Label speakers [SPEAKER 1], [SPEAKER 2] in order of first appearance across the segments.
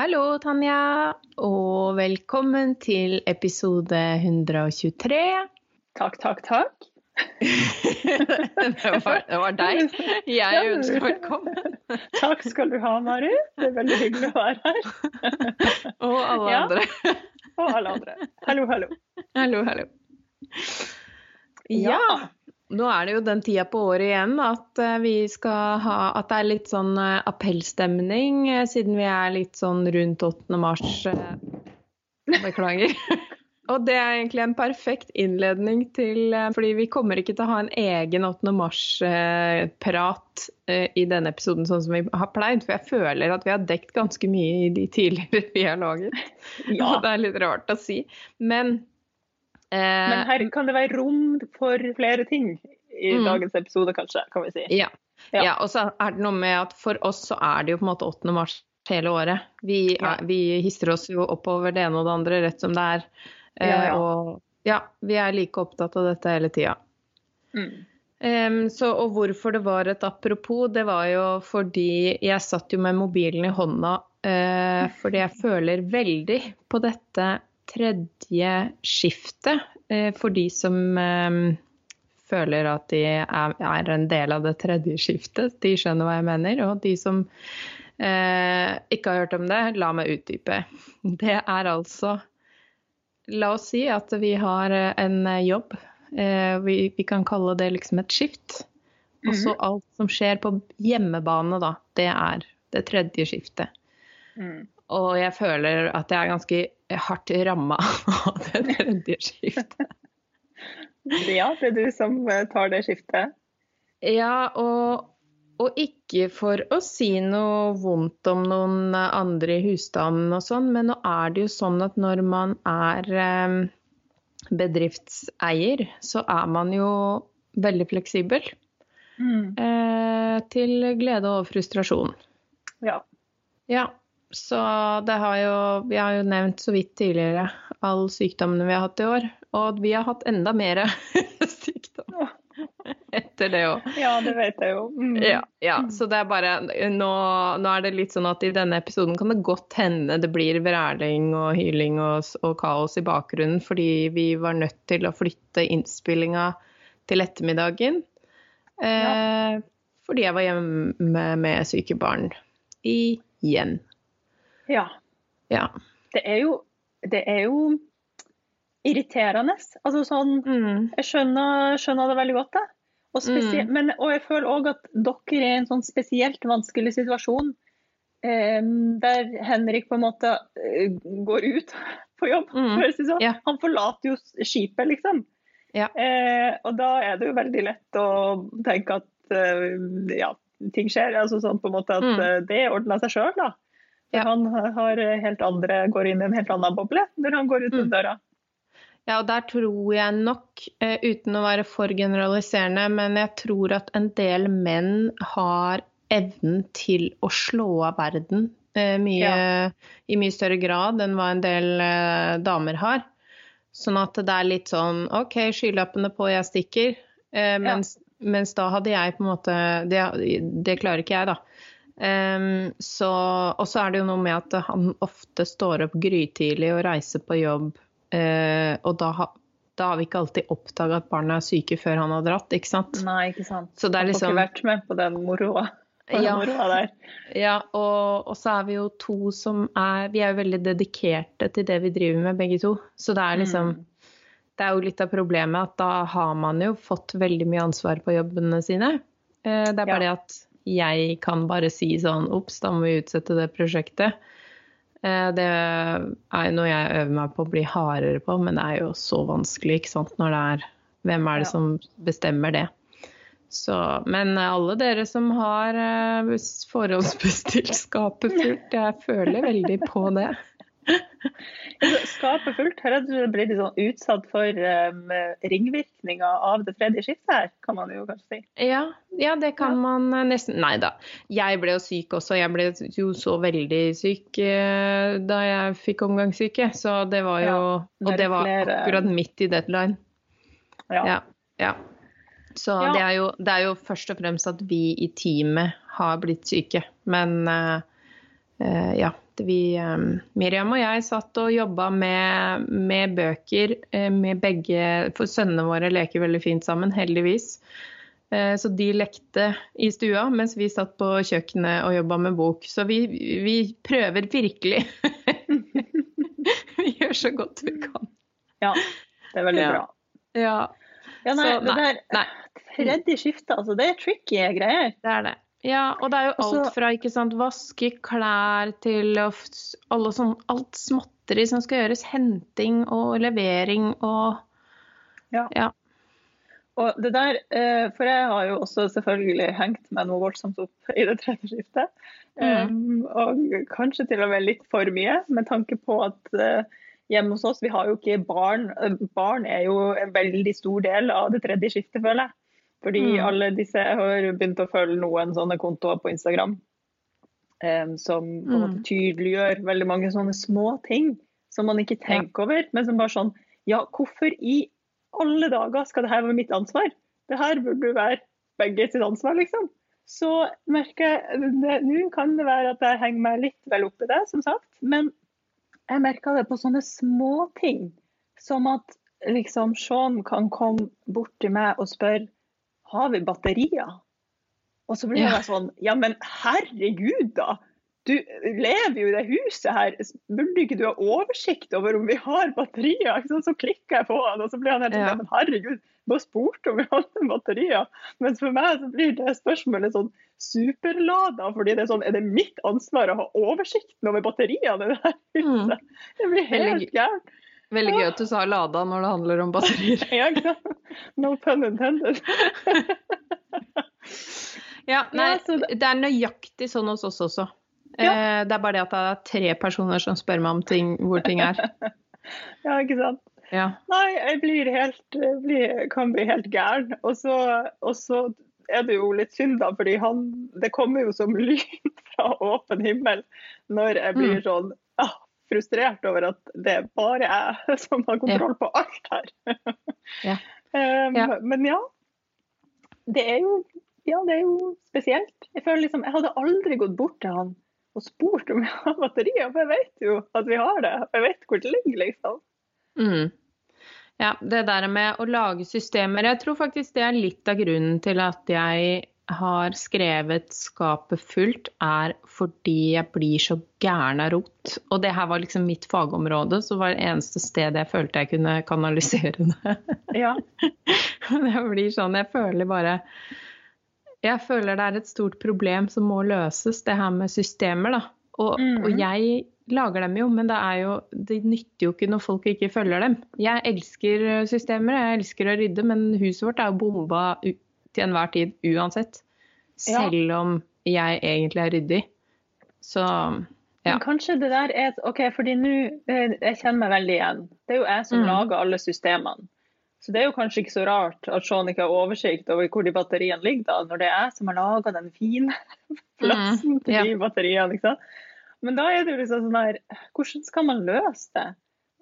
[SPEAKER 1] Hallo, Tanja, og velkommen til episode 123.
[SPEAKER 2] Takk, takk, takk.
[SPEAKER 1] det, var, det var deg jeg ønsker velkommen.
[SPEAKER 2] Takk skal du ha, Mari. Det er veldig hyggelig å være her.
[SPEAKER 1] og alle
[SPEAKER 2] Ja.
[SPEAKER 1] andre.
[SPEAKER 2] Og alle andre. Hallo, hallo.
[SPEAKER 1] Hallo, hallo. Ja. Nå er det jo den tida på året igjen at eh, ha At det er litt sånn eh, appellstemning, eh, siden vi er litt sånn rundt 8. mars. Beklager. Og det er egentlig en perfekt innledning til Fordi vi kommer ikke til å ha en egen 8. mars-prat i denne episoden sånn som vi har pleid, for jeg føler at vi har dekt ganske mye i de tidligere vi har laget.
[SPEAKER 2] Ja.
[SPEAKER 1] Og det er litt rart å si. Men
[SPEAKER 2] Men her kan det være rom for flere ting i
[SPEAKER 1] Mm.
[SPEAKER 2] dagens episode, kanskje, kan vi si.
[SPEAKER 1] Ja.
[SPEAKER 2] Ja.
[SPEAKER 1] ja. Og så er det noe med at for oss så er det jo på en måte 8. mars hele året. Vi,
[SPEAKER 2] Ja.
[SPEAKER 1] vi hister oss jo oppover det ene og det andre rett som det er. Eh. Og ja, vi er like opptatt av dette hele tida.
[SPEAKER 2] Mm.
[SPEAKER 1] Um, så, og hvorfor det var et apropos, det var jo fordi jeg satt jo med mobilen i hånda Uh, fordi jeg føler veldig på dette tredje skiftet eh, for de som em, føler at de er, en del av det tredje skiftet. De skjønner hva jeg mener. Og de som eh, ikke har hørt om det, la meg utdype. Det er altså La oss si at vi har eh, en eh, jobb. Eh, vi, vi kan kalle det liksom et skift. Og så alt som skjer på hjemmebane, da, det er det tredje skiftet.
[SPEAKER 2] Mm.
[SPEAKER 1] Og jeg føler at jeg er ganske hardt ramma av det tredje skiftet.
[SPEAKER 2] Ja, det er du som eh, tar det skiftet.
[SPEAKER 1] Ja, og, og ikke for å si noe vondt om noen andre i husstanden og sånn, men nå er det jo sånn at når man er eh, bedriftseier, så er man jo veldig fleksibel.
[SPEAKER 2] Mm.
[SPEAKER 1] Eh, til glede og frustrasjon.
[SPEAKER 2] Ja.
[SPEAKER 1] Ja, så det har jo Vi har jo nevnt så vidt tidligere alle sykdommene vi har hatt i år. Og vi har hatt enda mer sykdom etter det òg.
[SPEAKER 2] ja, det vet jeg jo. Mm.
[SPEAKER 1] Ja, ja, så det er bare nå, nå er det litt sånn at i denne episoden kan det godt hende det blir vræling og hyling og, og kaos i bakgrunnen fordi vi var nødt til å flytte innspillinga til ettermiddagen. Eh, fordi jeg var hjemme med syke barn. Igjen.
[SPEAKER 2] Ja.
[SPEAKER 1] Ja.
[SPEAKER 2] Det er jo, det er jo irriterende. Altså sånn
[SPEAKER 1] Mm.
[SPEAKER 2] Jeg skjønner, skjønner det veldig godt, det. Og,
[SPEAKER 1] Mm.
[SPEAKER 2] men, og jeg føler òg at dere er i en sånn spesielt vanskelig situasjon. eh, der Henrik på en måte eh, går ut på jobb.
[SPEAKER 1] Mm.
[SPEAKER 2] høres det sånn.
[SPEAKER 1] Yeah.
[SPEAKER 2] Han forlater jo skipet, liksom.
[SPEAKER 1] Yeah.
[SPEAKER 2] Eh, og da er det jo veldig lett å tenke at eh, ja, ting skjer. altså sånn på en måte At
[SPEAKER 1] Mm.
[SPEAKER 2] eh, det ordner seg sjøl, da.
[SPEAKER 1] Ja.
[SPEAKER 2] han har helt andre, går inn i en helt annen boble når han går ut
[SPEAKER 1] Mm.
[SPEAKER 2] døra.
[SPEAKER 1] Ja, og der tror jeg nok, eh, uten å være for generaliserende, men jeg tror at en del menn har evnen til å slå av verden mye, ja. i mye større grad enn hva en del eh, damer har. Sånn at det er litt sånn OK, skylappene på, jeg stikker. Eh, mens, mens da hadde jeg på en måte Det, det klarer ikke jeg, da. Em, så, og så er det jo noe med at han ofte står opp grytidlig og reiser på jobb. Uh, og da, ha, da har vi ikke alltid oppdaga at barna er syke før han har dratt, ikke sant.
[SPEAKER 2] Nei, ikke sant.
[SPEAKER 1] Så det er
[SPEAKER 2] Han får
[SPEAKER 1] liksom
[SPEAKER 2] ikke vært med på den moroa.
[SPEAKER 1] Ja. Ja, og, og så er vi jo to som er Vi er jo veldig dedikerte til det vi driver med, begge to. Så det er liksom
[SPEAKER 2] Mm.
[SPEAKER 1] Det er jo litt av problemet at da har man jo fått veldig mye ansvar på jobbene sine. Eh, Det er bare det at jeg kan bare si sånn Ops, da må vi utsette det prosjektet. Eh, Det er noe jeg øver meg på å bli hardere på, men det er jo så vanskelig, ikke sant, når det er Hvem er det som bestemmer det? Så, men alle dere som har eh, forhåndsbestilt skapet fullt, jeg føler veldig på det.
[SPEAKER 2] Skapet fullt. Her er du blitt sånn utsatt for um, ringvirkninger av det tredje skiftet her, kan man jo kanskje si.
[SPEAKER 1] Ja, ja det kan
[SPEAKER 2] Ja.
[SPEAKER 1] man eh, nesten Nei da. Jeg ble jo syk også. Jeg ble jo så veldig syk uh, da jeg fikk omgangssyke. Så det var jo
[SPEAKER 2] Ja, det
[SPEAKER 1] Og det var
[SPEAKER 2] flere-
[SPEAKER 1] akkurat midt i deadline.
[SPEAKER 2] Ja.
[SPEAKER 1] Ja. Så. Det, er jo, det er jo først og fremst at vi i teamet har blitt syke. Men uh, uh, ja, vi, Miriam og jeg satt og jobba med, med bøker med begge For sønnene våre leker veldig fint sammen, heldigvis. Så de lekte i stua mens vi satt på kjøkkenet og jobba med bok. Så vi, vi prøver virkelig. vi gjør så godt vi kan.
[SPEAKER 2] Ja, det er veldig
[SPEAKER 1] ja.
[SPEAKER 2] bra.
[SPEAKER 1] Ja.
[SPEAKER 2] ja nei,
[SPEAKER 1] så,
[SPEAKER 2] nei, det der tredje skiftet, altså, det er tricky greier.
[SPEAKER 1] Det er det. Ja, og det er jo alt fra ikke sant, vaske klær til alle sånn, alt småtteri som skal gjøres. Henting og levering og
[SPEAKER 2] ja.
[SPEAKER 1] ja.
[SPEAKER 2] Og det der, eh, For jeg har jo også selvfølgelig hengt meg noe voldsomt opp i det tredje skiftet. Mm. Um, og kanskje til og med litt for mye, med tanke på at uh, hjemme hos oss vi har jo ikke barn. Barn er jo en veldig stor del av det tredje skiftet, føler jeg. Fordi mm. alle disse har begynt å følge noen sånne kontoer på Instagram um, som på en måte mm. tydeliggjør veldig mange sånne små ting som man ikke tenker over, men som bare sånn Ja, hvorfor i alle dager skal det her være mitt ansvar? Det her burde være begge sitt ansvar, liksom. Så merker jeg Nå kan det være at jeg henger meg litt vel opp i det, som sagt. Men jeg merker det på sånne små ting. Som at liksom Sean kan komme bort til meg og spørre har vi batterier. Og så blir jeg sånn Ja, men herregud, da! Du lever jo i det huset her, burde ikke du ha oversikt over om vi har batterier? Så klikker jeg på han, og så blir han helt sånn ja. Men herregud, bare spurte om vi hadde batterier. Mens for meg så blir det spørsmålet sånn superlada, fordi det er sånn Er det mitt ansvar å ha oversikten over batteriene i det her huset? Det blir helt gærent.
[SPEAKER 1] Veldig gøy at du sa lada når det handler om batterier.
[SPEAKER 2] ja. No pun intended.
[SPEAKER 1] ja, nei, det er nøyaktig sånn hos oss også. Ja. Eh, det er bare det at det er tre personer som spør meg om ting, hvor ting er.
[SPEAKER 2] ja, ikke sant.
[SPEAKER 1] Ja.
[SPEAKER 2] Nei, jeg blir helt, blir, kan bli helt gæren. Og så, og så er det jo litt synd, da, fordi han Det kommer jo som lyn fra åpen himmel når jeg blir mm. sånn frustrert over at det er bare jeg som har kontroll på alt her.
[SPEAKER 1] ja.
[SPEAKER 2] Um, ja. Men ja. Det er jo ja, det er jo spesielt. Jeg føler liksom, jeg hadde aldri gått bort til han og spurt om jeg har batterier, for jeg vet jo at vi har det. Jeg vet hvor det ligger, liksom.
[SPEAKER 1] Mm. Ja, det der med å lage systemer Jeg tror faktisk det er litt av grunnen til at jeg har skrevet 'Skapet fullt', er fordi jeg blir så gæren av rot. Og det her var liksom mitt fagområde, så var det eneste stedet jeg følte jeg kunne kanalisere det.
[SPEAKER 2] Ja.
[SPEAKER 1] det blir sånn, jeg føler bare Jeg føler det er et stort problem som må løses, det her med systemer, da. Og, mm. og jeg lager dem jo, men det, jo, det nytter jo ikke når folk ikke følger dem. Jeg elsker systemer, jeg elsker å rydde, men huset vårt er jo bomba til enhver tid uansett. Selv om jeg egentlig er ryddig. Så ja.
[SPEAKER 2] Men kanskje det der er OK, fordi nå eh, Jeg kjenner meg veldig igjen. Det er jo jeg som mm. lager alle systemene. Så det er jo kanskje ikke så rart at Sean ikke har oversikt over hvor de batteriene ligger, da, når det er jeg som har laga den fine plassen mm. til ja. de batteriene. Ikke sant? Men da er det jo liksom sånn her Hvordan skal man løse det?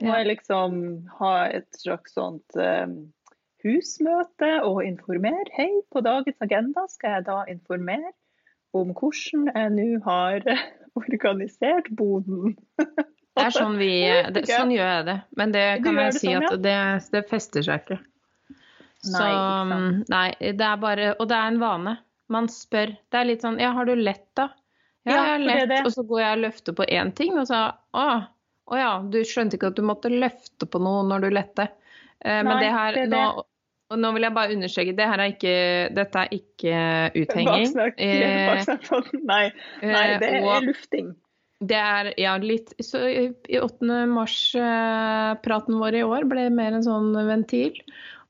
[SPEAKER 2] Må jeg liksom ha et slags sånt um, husmøte og informere. Hei, på dagens agenda skal jeg da informere om hvordan jeg nå har organisert boden.
[SPEAKER 1] Det er sånn vi det, Sånn gjør jeg det. Men det kan jeg si sånn, at det, det, fester seg ikke. Så nei, det er bare Og det er en vane. Man spør. Det er litt sånn Ja, har du lett, da? Ja, jeg har lett. Og så går jeg og løfter på én ting, og så Å, å ja, du skjønte ikke at du måtte løfte på noe når du lette. Eh, men det her det nå, og nå vil jeg bare understreke, det her er ikke, dette er ikke uthenging.
[SPEAKER 2] Baksnakk. Eh, nei, nei, det er lufting.
[SPEAKER 1] Det er ja, litt Så i 8. mars-praten vår i år ble mer en sånn ventil.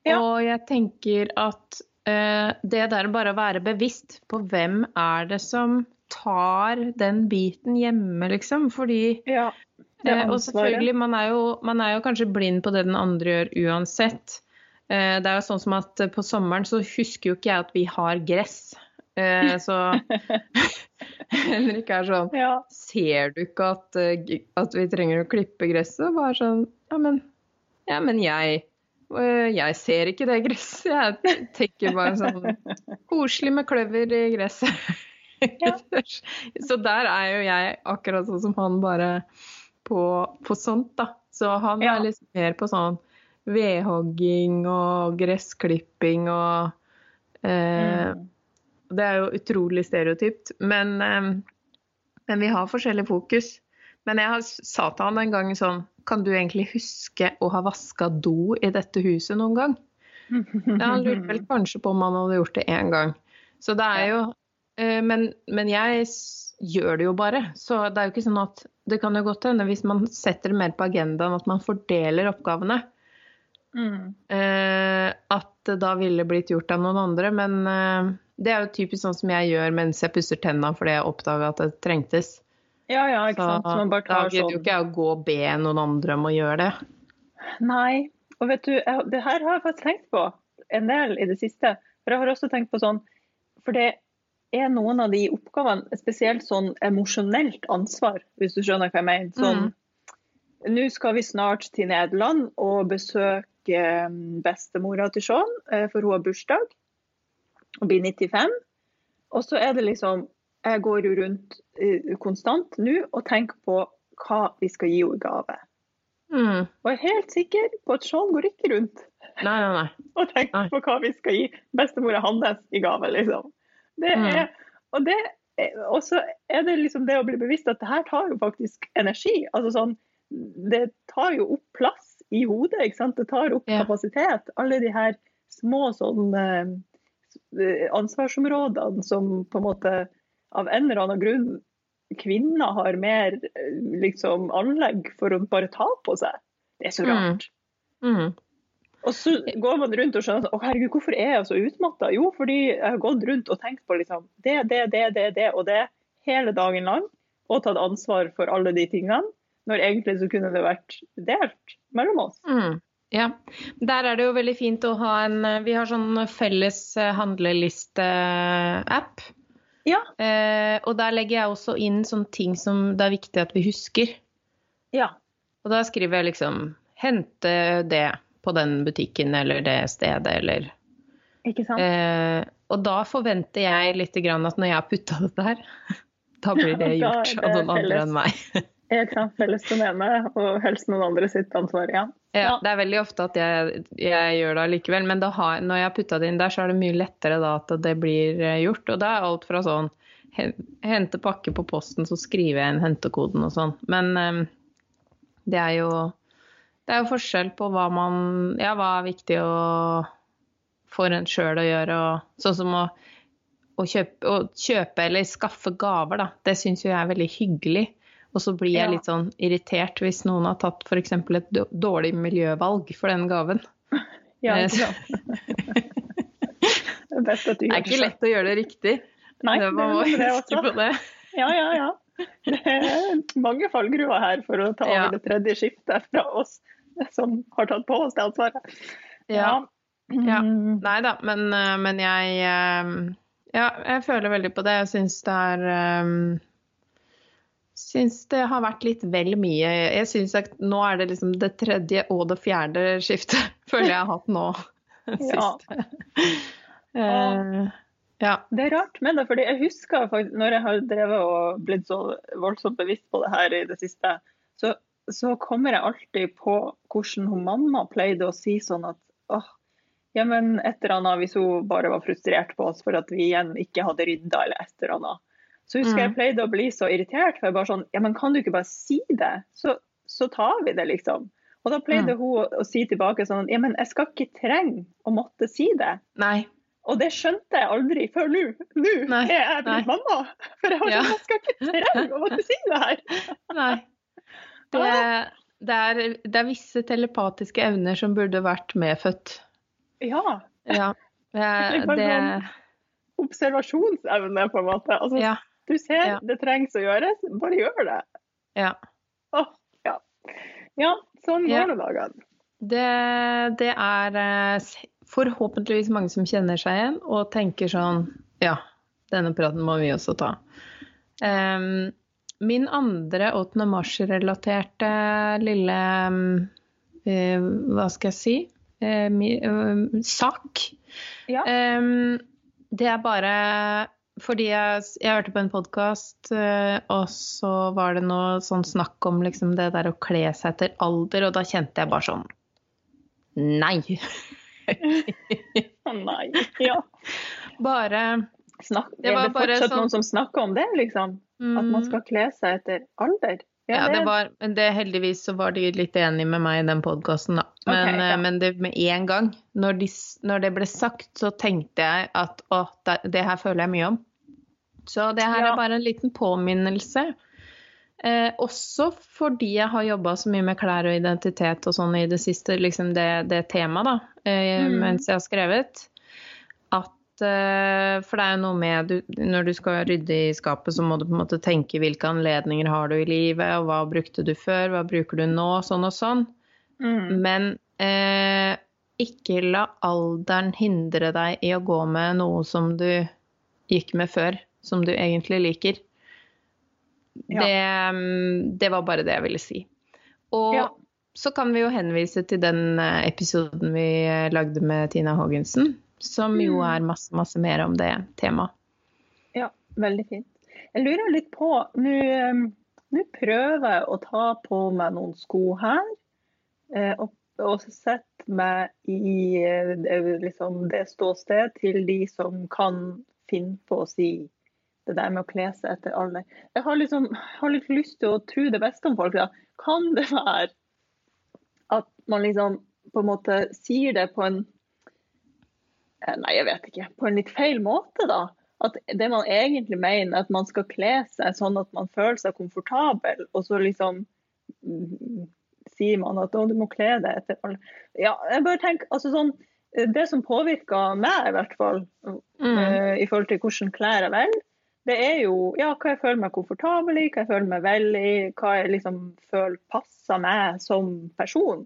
[SPEAKER 1] Ja. Og jeg tenker at uh, det der bare å være bevisst på hvem er det som tar den biten hjemme, liksom. Fordi
[SPEAKER 2] ja,
[SPEAKER 1] Og selvfølgelig, man er, jo, man er jo kanskje blind på det den andre gjør uansett. Uh, det er jo sånn som at på sommeren så husker jo ikke jeg at vi har gress. Så Henrik er sånn ja. Ser du ikke at, eh, at, vi trenger å klippe gresset? Bare sånn Ja, men, ja, men jeg eh, jeg ser ikke det gresset. Jeg tenker bare sånn Koselig med kløver i gresset.
[SPEAKER 2] Ja.
[SPEAKER 1] så der er jo jeg akkurat sånn som han, bare på, på sånt, da. Så han er litt mer på sånn vedhogging og gressklipping og eh,
[SPEAKER 2] Mm.
[SPEAKER 1] Det er jo utrolig stereotypt, men, eh, men vi har forskjellig fokus. Men jeg sa til han en gang sånn Kan du egentlig huske å ha vaska do i dette huset noen gang? Ja, han lurte vel kanskje på om han hadde gjort det én gang. Så det er jo eh, men, men jeg gjør det jo bare. Så det er jo ikke sånn at Det kan jo godt hende hvis man setter det mer på agendaen, at man fordeler oppgavene,
[SPEAKER 2] Mm.
[SPEAKER 1] eh, at det da ville blitt gjort av noen andre. Men eh, det er jo typisk sånn som jeg gjør mens jeg pusser tenna fordi jeg oppdaga at det trengtes.
[SPEAKER 2] Ja, ja, ikke
[SPEAKER 1] Så
[SPEAKER 2] sant. Så man bare
[SPEAKER 1] da
[SPEAKER 2] tar
[SPEAKER 1] gidder jo
[SPEAKER 2] sånn
[SPEAKER 1] ikke jeg å gå og be noen andre om å gjøre det.
[SPEAKER 2] Nei. Og vet du, jeg, det her har jeg faktisk tenkt på en del i det siste. For jeg har også tenkt på sånn For det er noen av de oppgavene spesielt sånn emosjonelt ansvar, hvis du skjønner hva jeg mener. Sånn Nå skal vi snart til Nederland og besøke eh, bestemora til Sean, eh, for hun har bursdag og blir 95. Og så er det liksom Jeg går jo rundt eh, konstant nå og tenker på hva vi skal gi henne i gave.
[SPEAKER 1] Mm.
[SPEAKER 2] Og jeg er helt sikker på at Sean går ikke rundt
[SPEAKER 1] Nei, nei, nei.
[SPEAKER 2] og tenker på hva vi skal gi bestemora hans i gave, liksom. Det
[SPEAKER 1] Mm.
[SPEAKER 2] er, og det og så er det liksom det å bli bevisst at det her tar jo faktisk energi. Altså sånn, det tar jo opp plass i hodet, ikke sant. Det tar opp
[SPEAKER 1] Ja.
[SPEAKER 2] kapasitet. Alle de her små sånn eh, ansvarsområdene som på en måte av en eller annen grunn kvinner har mer eh, liksom anlegg for å bare ta på seg. Det er så
[SPEAKER 1] Mm.
[SPEAKER 2] rart.
[SPEAKER 1] Mm.
[SPEAKER 2] Og så går man rundt og skjønner at herregud, hvorfor er jeg så utmatta? Jo, fordi jeg har gått rundt og tenkt på liksom, det, det, det, det, det og det hele dagen lang, og tatt ansvar for alle de tingene, når egentlig så kunne det vært delt mellom oss.
[SPEAKER 1] Mm. Ja. Der er det jo veldig fint å ha en Vi har sånn felles handleliste-app.
[SPEAKER 2] Ja.
[SPEAKER 1] Eh, og der legger jeg også inn sånne ting som det er viktig at vi husker.
[SPEAKER 2] Ja.
[SPEAKER 1] Og da skriver jeg liksom 'hente det på den butikken eller det stedet', eller
[SPEAKER 2] Ikke sant?
[SPEAKER 1] eh, Og da forventer jeg litt grann at når jeg har putta det der, da blir det gjort av noen andre enn meg.
[SPEAKER 2] Jeg kan felles domene, og helst noen andre sitt ansvar, ja.
[SPEAKER 1] Ja,
[SPEAKER 2] Ja.
[SPEAKER 1] Det er veldig ofte at jeg, jeg gjør det allikevel, men da har, når jeg har putta det inn der, så er det mye lettere da at det blir eh, gjort. Og det er alt fra sånn hente pakke på posten, så skriver jeg inn hentekoden og sånn. Men um, det er jo det er jo forskjell på hva man Ja, hva er viktig å for en sjøl å gjøre, og sånn som å, å, kjøpe, å kjøpe eller skaffe gaver, da. Det syns jo jeg er veldig hyggelig. Og så blir jeg litt sånn irritert hvis noen har tatt f.eks. et dårlig miljøvalg for den gaven.
[SPEAKER 2] ja
[SPEAKER 1] Eh,
[SPEAKER 2] ikke sant? det er best at du
[SPEAKER 1] Det
[SPEAKER 2] Det
[SPEAKER 1] er ikke lett å gjøre det riktig.
[SPEAKER 2] Nei,
[SPEAKER 1] Det- man må
[SPEAKER 2] det
[SPEAKER 1] huske på det.
[SPEAKER 2] Ja, ja, ja. Det er mange fallgruver her for å ta
[SPEAKER 1] Ja.
[SPEAKER 2] over det tredje skiftet fra oss som har tatt på oss det ansvaret.
[SPEAKER 1] Ja. Ja.
[SPEAKER 2] ja.
[SPEAKER 1] Nei da, men, eh, men jeg eh, Ja, jeg føler veldig på det. Jeg syns det er eh, Syns det har vært litt vel mye. Jeg syns at nå er det liksom det tredje og det fjerde skiftet, føler jeg har hatt nå.
[SPEAKER 2] Ja.
[SPEAKER 1] Siste. Eh, ja.
[SPEAKER 2] Det er rart med det, fordi jeg husker faktisk når jeg har drevet og blitt så voldsomt bevisst på det her i det siste, så, så kommer jeg alltid på hvordan hun mamma pleide å si sånn at åh, ja, men et eller annet hvis hun bare var frustrert på oss for at vi igjen ikke hadde rydda eller et eller annet. Så husker jeg
[SPEAKER 1] Mm.
[SPEAKER 2] pleide å bli så irritert, for jeg bare sånn Ja, men kan du ikke bare si det? Så, så tar vi det, liksom. Og da pleide hun å, å si tilbake sånn Ja, men jeg skal ikke trenge å måtte si det.
[SPEAKER 1] Nei.
[SPEAKER 2] Og det skjønte jeg aldri før nå. Nå er jeg blitt mamma. For jeg har
[SPEAKER 1] Ja.
[SPEAKER 2] sånn, jeg skal ikke trenge å måtte si det her.
[SPEAKER 1] Nei. Det, det, er, det er visse telepatiske evner som burde vært medfødt.
[SPEAKER 2] Ja.
[SPEAKER 1] Ja.
[SPEAKER 2] Det
[SPEAKER 1] Det,
[SPEAKER 2] Observasjonsevne, på en måte. Altså,
[SPEAKER 1] ja.
[SPEAKER 2] Du ser
[SPEAKER 1] Ja.
[SPEAKER 2] det trengs å gjøres, bare gjør det.
[SPEAKER 1] ja.
[SPEAKER 2] Oh, ja. ja, sånn
[SPEAKER 1] Ja.
[SPEAKER 2] det dagene.
[SPEAKER 1] Det, det er eh, forhåpentligvis mange som kjenner seg igjen og tenker sånn Ja, denne praten må vi også ta. Um, min andre 8. mars-relaterte lille eh, Hva skal jeg si? Uh, mi, eh, sak.
[SPEAKER 2] Ja.
[SPEAKER 1] Um, det er bare fordi jeg, jeg hørte på en podkast, og så var det noe sånn snakk om liksom det der å kle seg etter alder, og da kjente jeg bare sånn Nei!
[SPEAKER 2] Nei. Ja.
[SPEAKER 1] Bare
[SPEAKER 2] Snakk,
[SPEAKER 1] Det
[SPEAKER 2] er
[SPEAKER 1] var
[SPEAKER 2] det
[SPEAKER 1] bare
[SPEAKER 2] fortsatt
[SPEAKER 1] sånn-
[SPEAKER 2] noen som snakker om det, liksom? At man
[SPEAKER 1] mm,
[SPEAKER 2] skal kle seg etter alder?
[SPEAKER 1] Ja, det var men det, Heldigvis så var de litt enige med meg i den podkasten, da. Men,
[SPEAKER 2] okay, ja.
[SPEAKER 1] eh, men det med en gang, når, de, når det ble sagt, så tenkte jeg at å, det, det her føler jeg mye om. Så det her
[SPEAKER 2] Ja.
[SPEAKER 1] er bare en liten påminnelse. Eh, også fordi jeg har jobba så mye med klær og identitet og sånn i det siste, liksom det, det temaet, da, eh,
[SPEAKER 2] Mm.
[SPEAKER 1] mens jeg har skrevet. At eh, For det er jo noe med du, Når du skal rydde i skapet, så må du på en måte tenke hvilke anledninger har du i livet, og hva brukte du før, hva bruker du nå, sånn og sånn.
[SPEAKER 2] Mm.
[SPEAKER 1] Men eh, ikke la alderen hindre deg i å gå med noe som du gikk med før, som du egentlig liker.
[SPEAKER 2] Ja.
[SPEAKER 1] Det, mm, det var bare det jeg ville si. Og
[SPEAKER 2] Ja.
[SPEAKER 1] så kan vi jo henvise til den eh, episoden vi eh, lagde med Tina Haagensen, som jo
[SPEAKER 2] Mm.
[SPEAKER 1] er masse, masse mer om det temaet.
[SPEAKER 2] Ja, veldig fint. Jeg lurer litt på Nå eh, prøver jeg å ta på meg noen sko her. eh, Og, og sette meg i liksom, det ståsted til de som kan finne på å si det der med å kle seg etter alder. Jeg har, liksom, har litt lyst til å tro det beste om folk. Da. Kan det være at man liksom på en måte sier det på en eh, Nei, jeg vet ikke. På en litt feil måte, da. At det man egentlig mener, at man skal kle seg sånn at man føler seg komfortabel, og så liksom mm, sier man at du må kle deg etter alle Ja, jeg bare tenker, altså sånn Det som påvirker meg, i hvert fall,
[SPEAKER 1] Mm.
[SPEAKER 2] uh, i forhold til hvordan klær jeg velger, det er jo ja, hva jeg føler meg komfortabel i, hva jeg føler meg vel i, hva jeg liksom føler passer meg som person.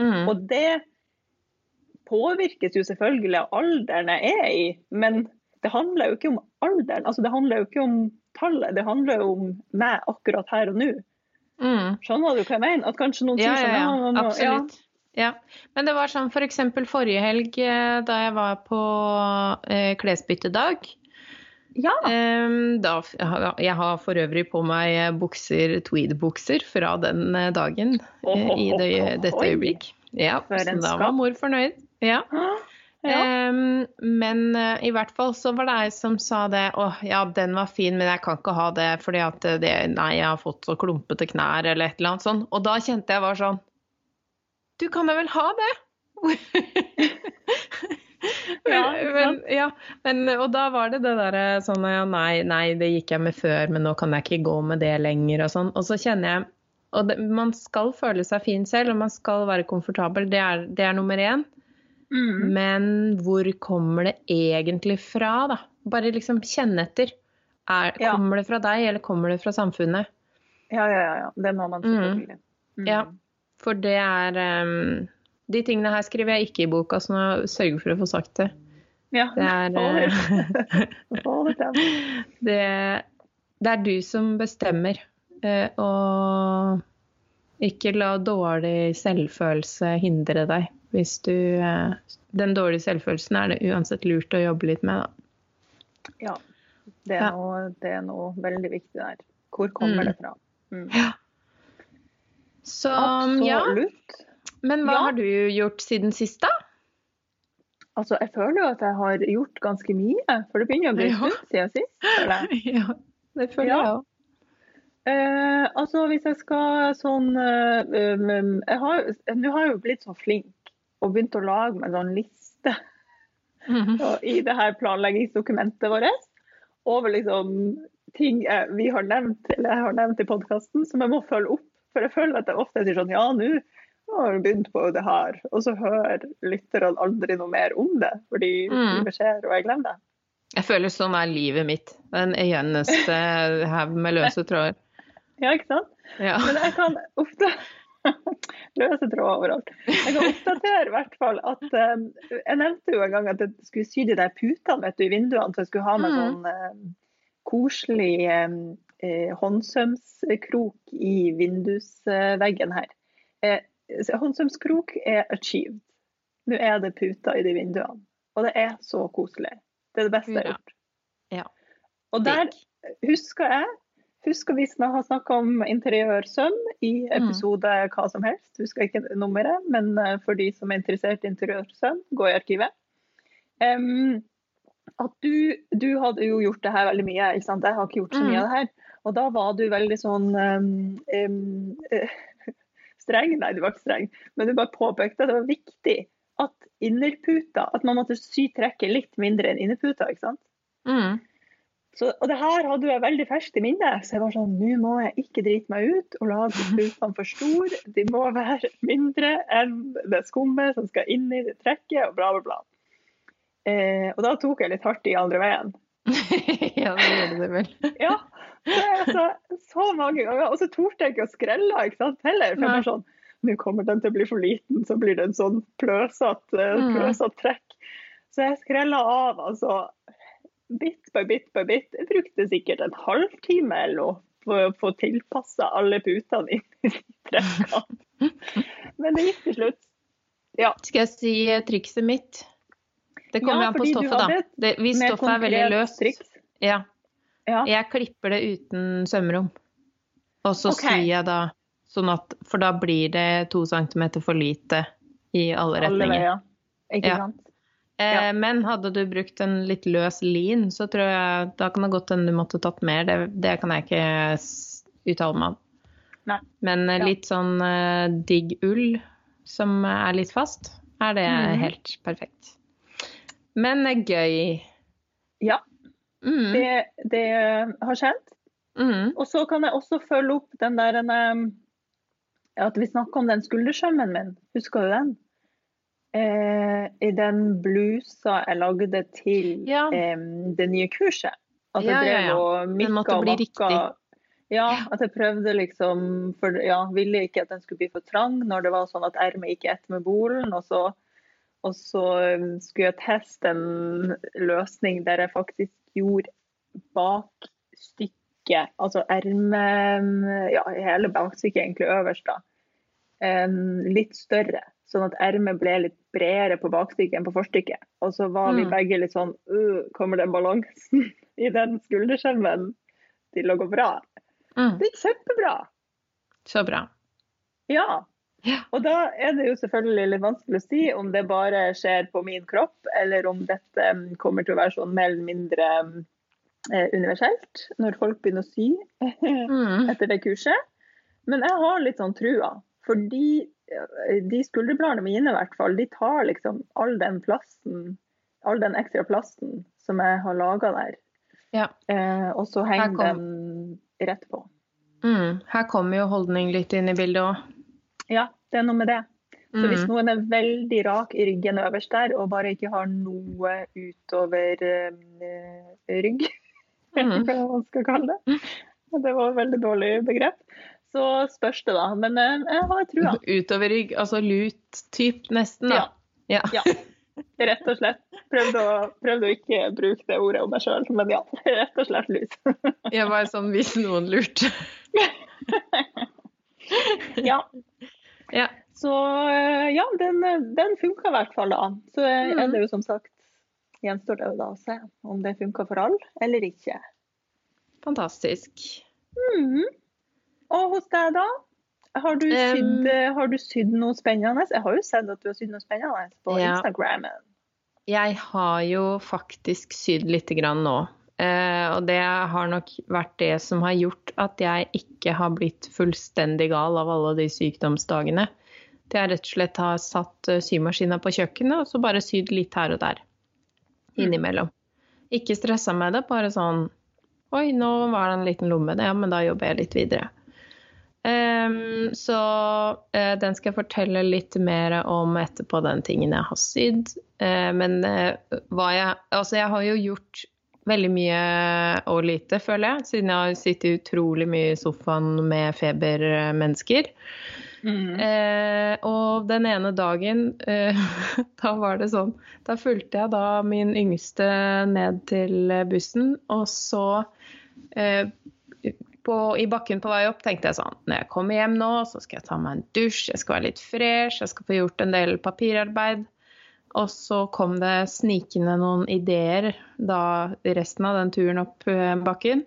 [SPEAKER 1] Mm.
[SPEAKER 2] Og det påvirkes jo selvfølgelig av alderen jeg er i, men det handler jo ikke om alderen. Altså, det handler jo ikke om tallet, det handler jo om meg akkurat her og nå.
[SPEAKER 1] Mm.
[SPEAKER 2] Skjønner du hva jeg mener? At kanskje noen
[SPEAKER 1] Ja,
[SPEAKER 2] sier
[SPEAKER 1] ja,
[SPEAKER 2] sånn
[SPEAKER 1] ja.
[SPEAKER 2] man må-
[SPEAKER 1] Absolutt. Ja. Men det var sånn f.eks. For forrige helg eh, da jeg var på eh, klesbyttedag.
[SPEAKER 2] Ja.
[SPEAKER 1] Da, jeg har for øvrig på meg eh, bukser, tweed-bukser fra den eh, dagen oh, i det, dette øyeblikk. Ja, så da var mor fornøyd. Ja.
[SPEAKER 2] ja.
[SPEAKER 1] Em, men i hvert fall så var det ei som sa det Å, ja, den var fin, men jeg kan ikke ha det fordi at det, nei, jeg har fått så klumpete knær, eller et eller annet sånt. Og da kjente jeg var sånn Du kan da vel ha det?
[SPEAKER 2] Ja,
[SPEAKER 1] men, ja, men, og da var det det derre sånn ja, nei, nei, det gikk jeg med før, men nå kan jeg ikke gå med det lenger og sånn. Og så kjenner jeg Og det, man skal føle seg fin selv, og man skal være komfortabel. Det er, det er nummer én.
[SPEAKER 2] Mm.
[SPEAKER 1] Men hvor kommer det egentlig fra, da? Bare liksom kjenne etter. Er,
[SPEAKER 2] Ja.
[SPEAKER 1] Kommer det fra deg, eller kommer det fra samfunnet?
[SPEAKER 2] ja, ja, ja, ja. Det må man selvfølgelig. Mm.
[SPEAKER 1] Ja. For det er em, De tingene her skriver jeg ikke i boka, så nå sørger for å få sagt det.
[SPEAKER 2] ja.
[SPEAKER 1] Det er,
[SPEAKER 2] det-
[SPEAKER 1] eh,
[SPEAKER 2] det
[SPEAKER 1] det, er du som bestemmer. eh, Og ikke la dårlig selvfølelse hindre deg. Hvis du eh, Den dårlige selvfølelsen er det uansett lurt å jobbe litt med, da.
[SPEAKER 2] Ja. Det er, noe, det er noe veldig viktig der. Hvor kommer
[SPEAKER 1] Mm.
[SPEAKER 2] det fra? Mm.
[SPEAKER 1] Så ja. Men hva
[SPEAKER 2] Ja.
[SPEAKER 1] har du gjort siden sist, da?
[SPEAKER 2] Altså, jeg føler jo at jeg har gjort ganske mye, for det begynner å bli en stund siden sist.
[SPEAKER 1] ja, det føler
[SPEAKER 2] Ja.
[SPEAKER 1] jeg òg.
[SPEAKER 2] Eh, altså, hvis jeg skal sånn eh, um, jeg har, jeg jo blitt så flink og begynt å lage meg en sånn liste
[SPEAKER 1] Mhm.
[SPEAKER 2] og i det her planleggingsdokumentet vårt over liksom ting jeg, vi har nevnt, eller jeg har nevnt i podkasten som jeg må følge opp. For jeg føler at jeg ofte sier sånn Ja, nå har begynt på det her. Og så hører lytterne aldri noe mer om det, fordi
[SPEAKER 1] Mm.
[SPEAKER 2] livet skjer, og jeg glemmer det.
[SPEAKER 1] Jeg føler sånn er livet mitt. Den eneste haug med løse tråder.
[SPEAKER 2] Ja, ikke sant?
[SPEAKER 1] Ja.
[SPEAKER 2] Men jeg kan ofte Løse tråder overalt. Jeg kan oppdatere i hvert fall at um, Jeg nevnte jo en gang at jeg skulle sy de der putene vet du, i vinduene, så jeg skulle ha med
[SPEAKER 1] Mm.
[SPEAKER 2] sånn um, koselig um, eh, håndsømskrok i vindusveggen her. Eh, håndsømskrok er achieved. Nå er det puter i de vinduene. Og det er så koselig. Det er det beste jeg har gjort.
[SPEAKER 1] Ja.
[SPEAKER 2] Og der husker jeg Husker vi har snakka om interiørsøm i
[SPEAKER 1] Mm.
[SPEAKER 2] episode hva som helst. Husker ikke nummeret, men eh, for de som er interessert i interiørsøm, gå i arkivet. Um, at du, du hadde jo gjort det her veldig mye, ikke sant? jeg har ikke gjort så mye
[SPEAKER 1] Mm.
[SPEAKER 2] av det her. Og da var du veldig sånn um, um, eh, streng, nei du var ikke streng, men du bare påpekte at det var viktig at innerputa, at man måtte sy trekket litt mindre enn innerputa, ikke sant?
[SPEAKER 1] Mm.
[SPEAKER 2] Så, og det her hadde jeg veldig ferskt i minnet, så jeg var sånn, nå må jeg ikke drite meg ut og lage putene for store. De må være mindre enn det skummet som skal inn i det trekket, og bla, bla, bla. Eh, og da tok jeg litt hardt i andre veien.
[SPEAKER 1] ja, det gjorde det vel.
[SPEAKER 2] Ja, er så, så mange ganger. Og så torde jeg ikke å skrelle ikke sant, heller. For jeg sånn, nå kommer den til å bli for liten, så blir det en sånn pløsete eh,
[SPEAKER 1] Mm.
[SPEAKER 2] trekk. Så jeg skrella av, altså. Bit by bit by bit. Jeg brukte sikkert en halvtime eller noe for å få tilpassa alle putene inn i trekkene. Men det gikk til slutt. Ja.
[SPEAKER 1] Skal jeg si eh, trikset mitt? Det kommer
[SPEAKER 2] Ja,
[SPEAKER 1] an på stoffet, da. Det, hvis stoffet er veldig løst, ja.
[SPEAKER 2] Ja.
[SPEAKER 1] Jeg klipper det uten sømrom. Og så
[SPEAKER 2] okay.
[SPEAKER 1] syr jeg da sånn at For da blir det to centimeter for lite i alle
[SPEAKER 2] Alle
[SPEAKER 1] retninger.
[SPEAKER 2] veier. Ikke
[SPEAKER 1] Ja.
[SPEAKER 2] sant?
[SPEAKER 1] Eh,
[SPEAKER 2] Ja.
[SPEAKER 1] Men hadde du brukt en litt løs lin, så tror jeg da kan det godt hende du måtte tatt mer. Det, det kan jeg ikke uttale meg om.
[SPEAKER 2] Nei.
[SPEAKER 1] Men eh,
[SPEAKER 2] Ja.
[SPEAKER 1] litt sånn eh, digg ull som er litt fast, er det
[SPEAKER 2] mm.
[SPEAKER 1] helt perfekt. Men eh, gøy.
[SPEAKER 2] Ja,
[SPEAKER 1] Mm.
[SPEAKER 2] det, det har skjedd.
[SPEAKER 1] Mm.
[SPEAKER 2] Og så kan jeg også følge opp den der en, At vi snakka om den skuldersømmen min. Husker du den? Eh, I den blusa jeg lagde til
[SPEAKER 1] Ja.
[SPEAKER 2] eh, det nye kurset. At jeg
[SPEAKER 1] Ja, ja,
[SPEAKER 2] drev
[SPEAKER 1] ja.
[SPEAKER 2] og mikka og makka. Ja, at jeg prøvde liksom For ja, ville ikke at den skulle bli for trang når det var sånn at ermet gikk ett med bolen. Og så, og så skulle jeg teste en løsning der jeg faktisk gjorde bakstykket, altså erme Ja, hele bakstykket egentlig øverst, da. Um, litt større. Sånn at ermet ble litt bredere på bakstykket enn på forstykket. Og så var vi
[SPEAKER 1] Mm.
[SPEAKER 2] begge litt sånn uh, Kommer den balansen i den skulderskjelven til å gå bra?
[SPEAKER 1] Mm.
[SPEAKER 2] Det gikk kjempebra.
[SPEAKER 1] Så bra.
[SPEAKER 2] Ja. Og da er det jo selvfølgelig litt vanskelig å si om det bare skjer på min kropp, eller om dette mm, kommer til å være sånn mer eller mindre mm, eh, universelt når folk begynner å sy
[SPEAKER 1] Mm.
[SPEAKER 2] etter det kurset. Men jeg har litt sånn trua. Fordi eh, de skulderbladene mine i hvert fall, de tar liksom all den plassen, all den ekstra plassen som jeg har laga der.
[SPEAKER 1] Ja.
[SPEAKER 2] Eh, og så henger den rett på.
[SPEAKER 1] Mm. Her kommer jo holdning litt inn i bildet òg.
[SPEAKER 2] Ja, det er noe med det. Så hvis
[SPEAKER 1] Mm.
[SPEAKER 2] noen er veldig rak i ryggen øverst der, og bare ikke har noe utover eh, rygg,
[SPEAKER 1] Mhm.
[SPEAKER 2] hva man skal kalle det, det var et veldig dårlig begrep, så spørs det da. Men eh, jeg har trua.
[SPEAKER 1] Utover rygg, altså lut-typ nesten, da. Ja.
[SPEAKER 2] Ja. Rett og slett. Prøvde å, prøvde å ikke bruke det ordet om meg sjøl, men ja. Rett og slett lut.
[SPEAKER 1] Jeg var sånn hvis noen lurte.
[SPEAKER 2] Ja.
[SPEAKER 1] Ja.
[SPEAKER 2] Så eh, ja, den, den funka i hvert fall da. Så mm. er det jo som sagt gjenstår det jo da å se om det funka for alle eller ikke.
[SPEAKER 1] Fantastisk.
[SPEAKER 2] Mm. Og hos deg, da? Har du,
[SPEAKER 1] sydd,
[SPEAKER 2] sydd, har du sydd noe spennende? Jeg har jo sett at du har sydd noe spennende på
[SPEAKER 1] Ja.
[SPEAKER 2] Instagrammen.
[SPEAKER 1] Jeg har jo faktisk sydd litt grann nå. Eh, og det har nok vært det som har gjort at jeg ikke har blitt fullstendig gal av alle de sykdomsdagene. Det er rett og slett har satt eh, symaskina på kjøkkenet og så bare sydd litt her og der. Innimellom. Ikke stressa med det, bare sånn Oi, nå var det en liten lomme. Ja, men da jobber jeg litt videre. Um, så uh, den skal jeg fortelle litt mer om etterpå, den tingen jeg har sydd. Uh, men uh, hva jeg Altså, jeg har jo gjort veldig mye og lite, føler jeg, siden jeg har sittet utrolig mye i sofaen med febermennesker.
[SPEAKER 2] Mm.
[SPEAKER 1] Eh, og den ene dagen, eh, da var det sånn Da fulgte jeg da min yngste ned til bussen, og så eh, på, I bakken på vei opp tenkte jeg sånn Når jeg kommer hjem nå, så skal jeg ta meg en dusj, jeg skal være litt fresh, jeg skal få gjort en del papirarbeid. Og så kom det snikende noen ideer da resten av den turen opp eh, bakken.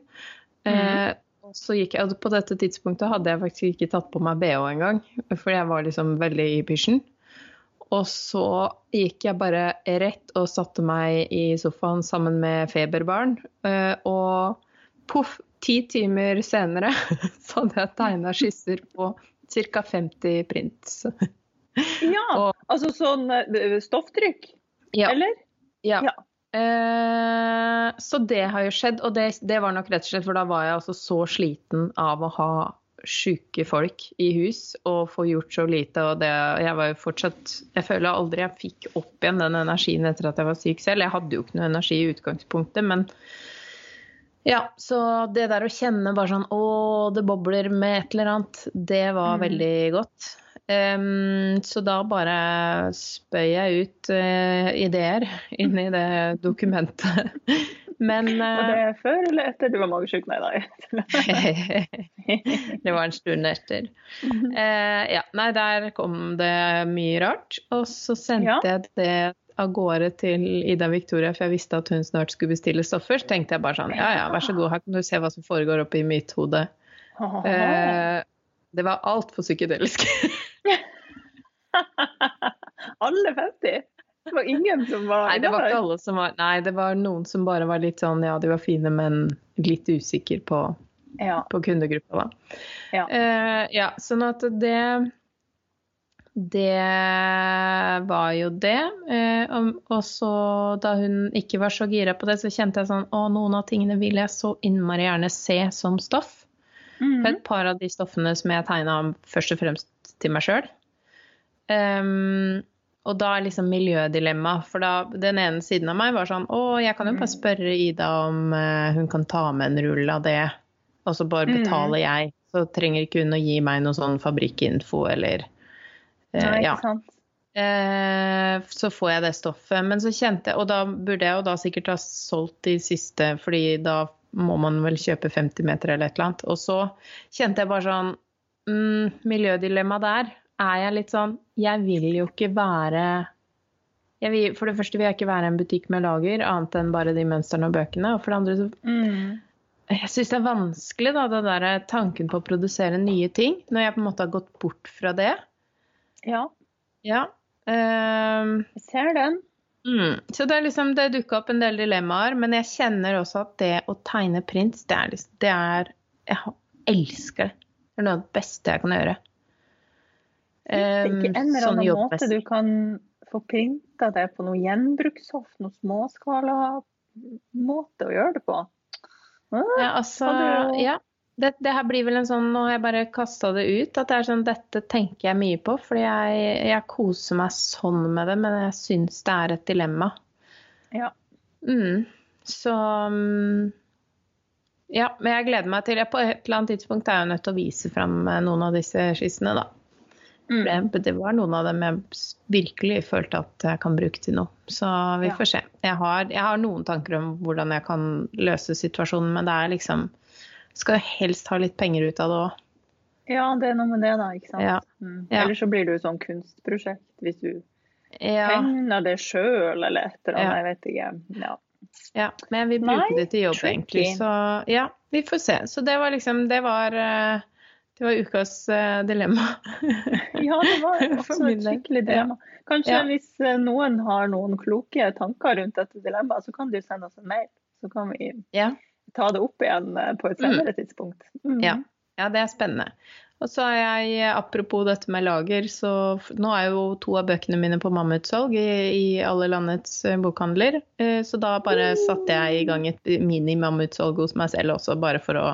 [SPEAKER 1] Mm. Eh, så gikk jeg, På dette tidspunktet hadde jeg faktisk ikke tatt på meg bh engang, for jeg var liksom veldig i pysjen. Og så gikk jeg bare rett og satte meg i sofaen sammen med feberbarn. Eh, og poff, ti timer senere så hadde jeg tegna skisser på ca. 50 prints.
[SPEAKER 2] Ja, og, altså sånn eh, stofftrykk?
[SPEAKER 1] Ja.
[SPEAKER 2] Eller?
[SPEAKER 1] Ja. ja. Eh, så det har jo skjedd, og det, det, var nok rett og slett for da var jeg altså så sliten av å ha sjuke folk i hus og få gjort så lite. Og det, jeg var jo fortsatt Jeg føler aldri jeg fikk opp igjen den energien etter at jeg var syk selv. Jeg hadde jo ikke noe energi i utgangspunktet, men ja, så det der å kjenne bare sånn Å, det bobler med et eller annet, det var mm. veldig godt. Um, så da bare spøy jeg ut uh, ideer inni det dokumentet. Men uh,
[SPEAKER 2] Var det før eller etter du var magesjuk? Nei,
[SPEAKER 1] nei. det var en stund etter. Uh, ja, nei, der kom det mye rart. Og så sendte ja. jeg det av gårde til Ida Victoria, for jeg visste at hun snart skulle bestille stoffer. Så tenkte jeg bare sånn, ja ja, vær så god, her kan du se hva som foregår oppi mitt hode. Uh, det var altfor psykedelisk.
[SPEAKER 2] alle 50? Det var ingen som var
[SPEAKER 1] Nei, det var ikke alle som var Nei, det var noen som bare var litt sånn ja, de var fine, men litt usikker på, ja. på kundegruppa, da. Ja. Uh, ja, sånn at det det var jo det. Eh, og så da hun ikke var så gira på det, så kjente jeg sånn Å, noen av tingene vil jeg så innmari gjerne se som stoff. Mm. For et par av de stoffene som jeg tegna først og fremst til meg sjøl. Um, og da er liksom miljødilemma. For da den ene siden av meg var sånn Å, jeg kan jo bare mm. spørre Ida om uh, hun kan ta med en rull av det, og så bare betaler mm. jeg. Så trenger ikke hun å gi meg noe sånn fabrikkinfo eller uh,
[SPEAKER 2] Nei, sant.
[SPEAKER 1] Uh, så får jeg det stoffet. Men så kjente jeg Og da burde jeg jo da sikkert ha solgt de siste, fordi da må man vel kjøpe 50 meter eller et eller annet. Og så kjente jeg bare sånn mm, Miljødilemma der er jeg litt sånn Jeg vil jo ikke være vil, For det første vil jeg ikke være en butikk med lager, annet enn bare de mønstrene og bøkene. Og for det andre så mm. Jeg syns det er vanskelig, da, den der tanken på å produsere nye ting, når jeg på en måte har gått bort fra det.
[SPEAKER 2] Ja.
[SPEAKER 1] Ja. Um,
[SPEAKER 2] jeg ser den.
[SPEAKER 1] Mm. Så det, er liksom, det dukka opp en del dilemmaer, men jeg kjenner også at det å tegne prints, det er, liksom, det er Jeg elsker det. Det er noe av det beste jeg kan gjøre.
[SPEAKER 2] Det er ikke en eller annen måte du kan få printa det på noe gjenbrukshoff, noe småskala måte å gjøre det på?
[SPEAKER 1] Ah, ja, altså, ja det, det, her blir vel en sånn Nå har jeg bare kasta det ut. At det er sånn Dette tenker jeg mye på. Fordi jeg, jeg koser meg sånn med det, men jeg syns det er et dilemma.
[SPEAKER 2] Ja.
[SPEAKER 1] Mm. Så mm, Ja, men jeg gleder meg til På et eller annet tidspunkt er jeg nødt til å vise fram eh, noen av disse skissene, da. Mm. Det, var noen av dem jeg virkelig følte at jeg kan bruke til noe. Så vi får se. Jeg har, jeg har noen tanker om hvordan jeg kan løse situasjonen, men det er liksom skal helst ha litt penger ut av det òg.
[SPEAKER 2] Ja, det er noe med det, da. ikke sant?
[SPEAKER 1] Ja.
[SPEAKER 2] Mm. Ja. Eller så blir det jo sånn kunstprosjekt hvis du ja. tegner det sjøl eller et eller annet. Jeg vet ikke. Ja.
[SPEAKER 1] ja. Men jeg vil bruke Nei, det til jobb, tricky. egentlig. Så ja, vi får se. Så det var liksom Det var, eh, det var ukas uh, dilemma.
[SPEAKER 2] ja, det var også et skikkelig dilemma. Kanskje hvis uh, noen har noen kloke tanker rundt dette dilemmaet, så kan du sende oss en mail. Så kan vi
[SPEAKER 1] ja
[SPEAKER 2] ta det opp igjen eh, på et senere mm. tidspunkt.
[SPEAKER 1] Mm. Ja. ja, det er spennende. Og så er jeg, apropos dette med lager, så nå er jo to av bøkene mine på mammutsalg i, i alle landets eh, bokhandler. Eh, så da bare satte jeg i gang et mini-mammutsalg hos meg selv også, bare for å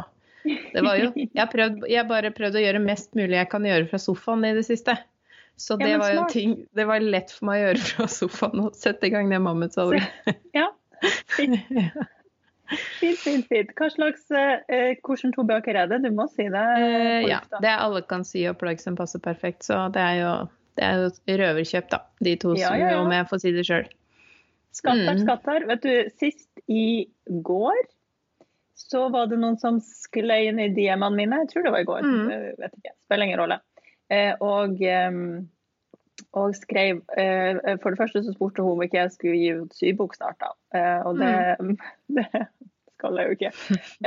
[SPEAKER 1] det var jo, jeg, prøvd, jeg bare prøvd å gjøre mest mulig jeg kan gjøre fra sofaen i det siste. Så det ja, var jo ting Det var lett for meg å gjøre fra sofaen og sette i gang det mammutsalget.
[SPEAKER 2] Ja. Fint, fint, fint. Hva slags, eh, Hvilke to bøker er det? Du må si det.
[SPEAKER 1] Eh, ja, det er alle kan si og plagg som passer perfekt. Så det er jo, det er jo røverkjøp, da. De to, ja, ja, ja. om jeg får si det sjøl.
[SPEAKER 2] Skatter, mm. skatter. Vet du, sist i går så var det noen som skløy inn i DM-ene mine. Jeg tror det var i går. Mm. Vet ikke. Spiller ingen rolle. Eh, og um, og skrev eh, For det første så spurte hun om ikke jeg skulle gi ut sybok snart, da. Eh, og det, mm. det, skal jeg jo ikke.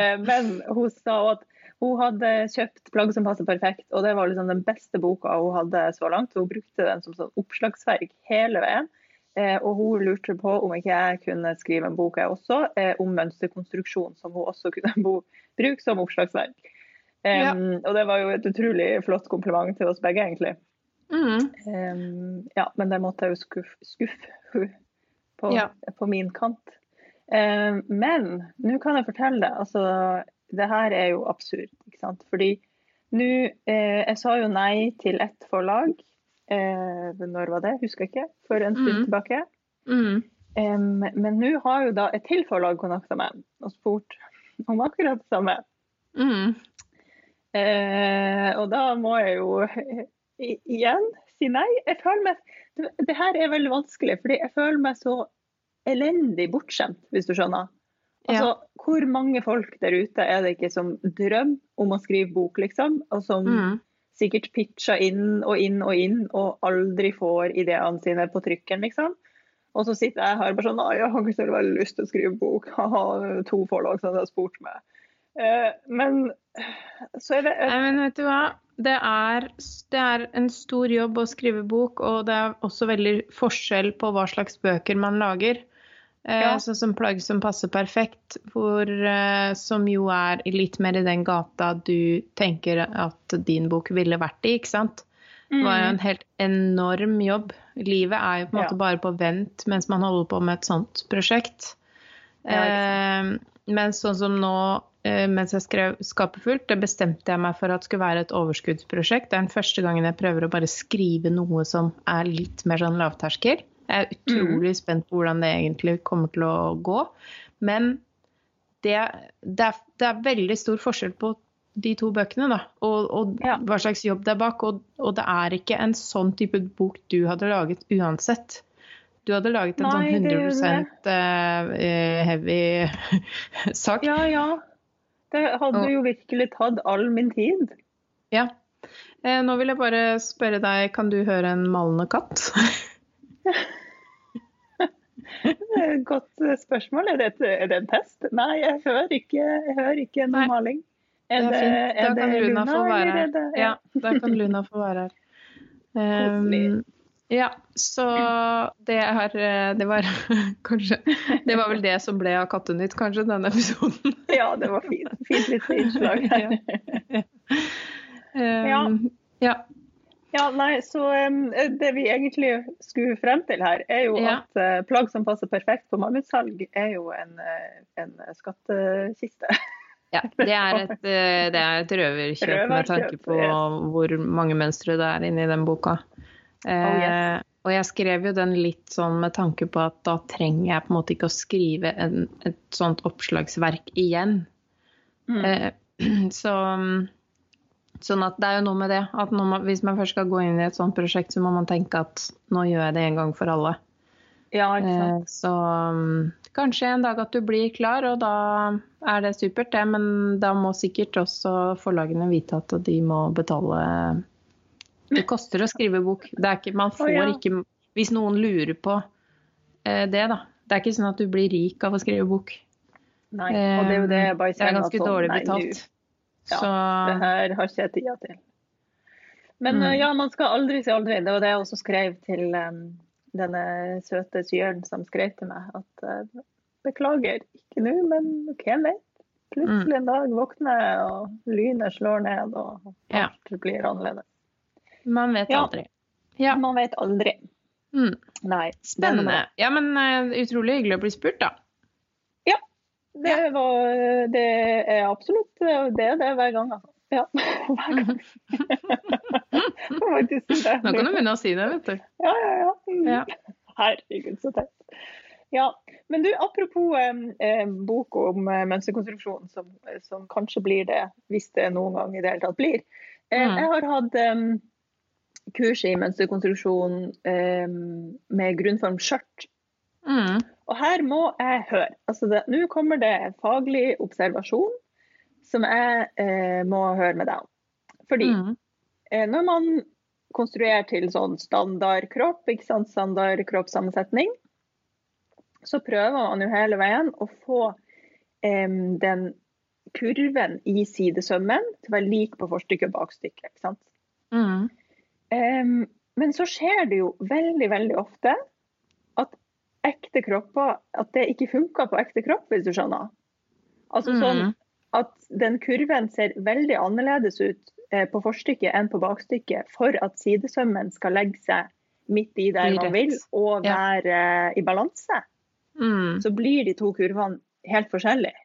[SPEAKER 2] Eh, men hun sa at hun hadde kjøpt plagg som passer perfekt, og det var liksom den beste boka hun hadde så langt. Hun brukte den som sånn oppslagsverk hele veien. Eh, og hun lurte på om ikke jeg kunne skrive en bok jeg også, eh, om mønsterkonstruksjon, som hun også kunne bruke som oppslagsverk. Ja. og det var jo et utrolig flott kompliment til oss begge, egentlig. Mm. Um, ja, men det måtte jeg jo skuffe, skuffe på, ja. på, min kant. Um, men nå kan jeg fortelle deg, altså det her er jo absurd. ikke sant? Fordi nå eh, Jeg sa jo nei til ett forlag. Eh, når var det? Husker jeg ikke. For en stund mm. tilbake. Mm. Um, men nå har jo da et til forlag kontakta meg og spurt om akkurat det samme. Mm. Eh, og da må jeg jo igjen si nei. Jeg føler meg, det, det her er veldig vanskelig, fordi jeg føler meg så elendig bortskjemt, hvis du skjønner. Altså, ja. Hvor mange folk der ute er det ikke som drømmer om å skrive bok, liksom? Og som mm. Sikkert pitcha inn og inn og inn, og aldri får ideene sine på trykken, liksom. Og så sitter jeg her bare sånn Jeg har ikke så veldig lyst til å skrive bok. Ha to forlag som har spurt meg. Eh, men så er det
[SPEAKER 1] Nei, Men vet du hva? Det er, det er, en stor jobb å skrive bok, og det er også veldig forskjell på hva slags bøker man lager. Eh, ja. Sånn som plagg som passer perfekt, hvor, eh, som jo er litt mer i den gata du tenker at din bok ville vært i, ikke sant. Det var jo en mm. helt enorm jobb. Livet er jo på en måte ja. bare på vent mens man holder på med et sånt prosjekt. Ja, eh, men sånn som nå, eh, mens jeg skrev 'Skapefullt', det bestemte jeg meg for at skulle være et overskuddsprosjekt. Det er den første gangen jeg prøver å bare skrive noe som er litt mer sånn lavterskel. Jeg er utrolig mm. spent på hvordan det egentlig kommer til å gå. Men det, det, er, det er, veldig stor forskjell på de to bøkene, da. Og, og ja. hva slags jobb det er bak. Og, og, det er ikke en sånn type bok du hadde laget uansett. Du hadde laget en Nei, sånn 100 uh, heavy sak.
[SPEAKER 2] Ja, ja. Det hadde jo virkelig tatt all min tid.
[SPEAKER 1] Ja. Eh, nå vil jeg bare spørre deg, kan du høre en malende katt?
[SPEAKER 2] Godt spørsmål. Er det, et, er det, en test? Nei, jeg hører ikke, jeg hører ikke noe maling.
[SPEAKER 1] Er det, er det, da kan Luna, få være her. Det, ja. ja, da kan Luna få være her. Um, ja, så det her Det var kanskje Det var vel det som ble av Kattenytt, kanskje, denne episoden.
[SPEAKER 2] ja, det var fint. Fint lite innslag. ja.
[SPEAKER 1] Um, ja. Ja.
[SPEAKER 2] Nei, så um, Det vi egentlig skulle frem til her, er jo ja. at uh, plagg som passer perfekt på mammutsalg, er jo en, uh, en skattkiste.
[SPEAKER 1] ja, det er et, uh, det er et røverkjøp med tanke på yes. hvor mange mønstre det er inni den boka. Oh, yes. Og jeg skrev jo den litt sånn med tanke på at da trenger jeg på en måte ikke å skrive en, et sånt oppslagsverk igjen. Mm. så um, Sånn at det er jo noe med det. At man, hvis man først skal gå inn i et sånt prosjekt, så må man tenke at nå gjør jeg det en gang for alle.
[SPEAKER 2] Ja, ikke sant.
[SPEAKER 1] Eh, så um, kanskje en dag at du blir klar, og da er det supert, det. Men da må sikkert også forlagene vite at de må betale Det koster å skrive bok. Det er ikke, man får oh, ja. ikke Hvis noen lurer på eh, det, da. Det er ikke sånn at du blir rik av å skrive bok.
[SPEAKER 2] Nei, og det er jo det jeg bare
[SPEAKER 1] kjenner. Det er ganske dårlig betalt.
[SPEAKER 2] Ja, så... det her har ikke jeg tida til. Men mm. ja, man skal aldri si aldri. Det var det jeg også skrev til um, denne søte syren som skrev til meg. At uh, beklager, ikke nå, men hvem vet? Plutselig en dag våkner jeg, og lynet slår ned, og alt ja. blir annerledes.
[SPEAKER 1] Man vet aldri.
[SPEAKER 2] Ja, man vet aldri.
[SPEAKER 1] Mm. Nei. Spennende. Ja, men uh, utrolig hyggelig å bli spurt, da.
[SPEAKER 2] Det, var, det er absolutt det er det hver gang, altså. Ja, hver gang.
[SPEAKER 1] Nå kan du begynne å si det, vet du.
[SPEAKER 2] Ja, ja, ja. Mm. Herregud, så teit. Ja, men du, apropos eh, bok om eh, mønsterkonstruksjon, som, som, kanskje blir det, hvis det noen gang i det hele tatt blir. Eh, mm. Jeg har hatt eh, kurs i mønsterkonstruksjon med grunnform skjørt. Mm. Og her må jeg høre. Altså Nå kommer det en faglig observasjon som jeg eh, må høre med deg om. Fordi mm. eh, når man konstruerer til sånn standard kropp, ikke sant? standard kroppssammensetning, så prøver man jo hele veien å få eh, den kurven i sidesømmen til å være lik på forstykke og bakstykke. ikke sant? Mm. Men så skjer det jo veldig, veldig ofte at ekte kropper At det ikke funker på ekte kropp, hvis du skjønner. Altså sånn mm. at den kurven ser veldig annerledes ut eh, på forstykket enn på bakstykket for at sidesømmen skal legge seg midt i der man vil og være ja. Eh, i balanse. Mm. Så blir de to kurvene helt forskjellige.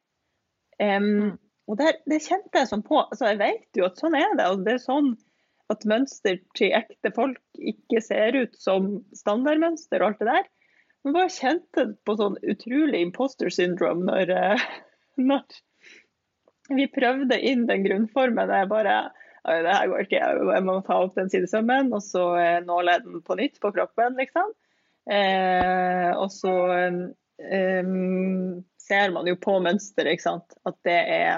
[SPEAKER 2] Um. Og det, det, kjente jeg sånn på. Altså, jeg vet jo at sånn er det. og det er sånn at mønster til ekte folk ikke ser ut som standardmønster og alt det der. Men bare kjente på sånn utrolig imposter syndrome når, eh, når vi prøvde inn den grunnformen. Jeg bare det her går ikke, jeg må ta opp den sidesømmen og så nåle den på nytt på kroppen, liksom. Eh, og så eh, ser man jo på mønsteret, ikke sant, at det er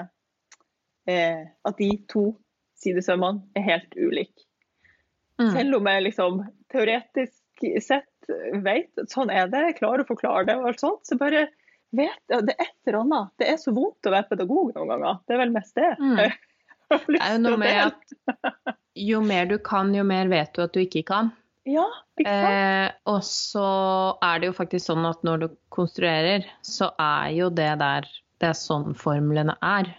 [SPEAKER 2] eh, At de to sidesømmene er helt ulike. Mm. Selv om jeg liksom teoretisk sett vet sånn er det, jeg klarer å forklare det og alt sånt, så bare vet det er et eller annet. Det er så vondt å være pedagog noen ganger. Det er vel mest det. Mm.
[SPEAKER 1] Det er jo noe med at jo mer du kan, jo mer vet du at du ikke kan.
[SPEAKER 2] Ja, ikke? Eh,
[SPEAKER 1] og så er det jo faktisk sånn at når du konstruerer, så er jo det der Det er sånn formlene er.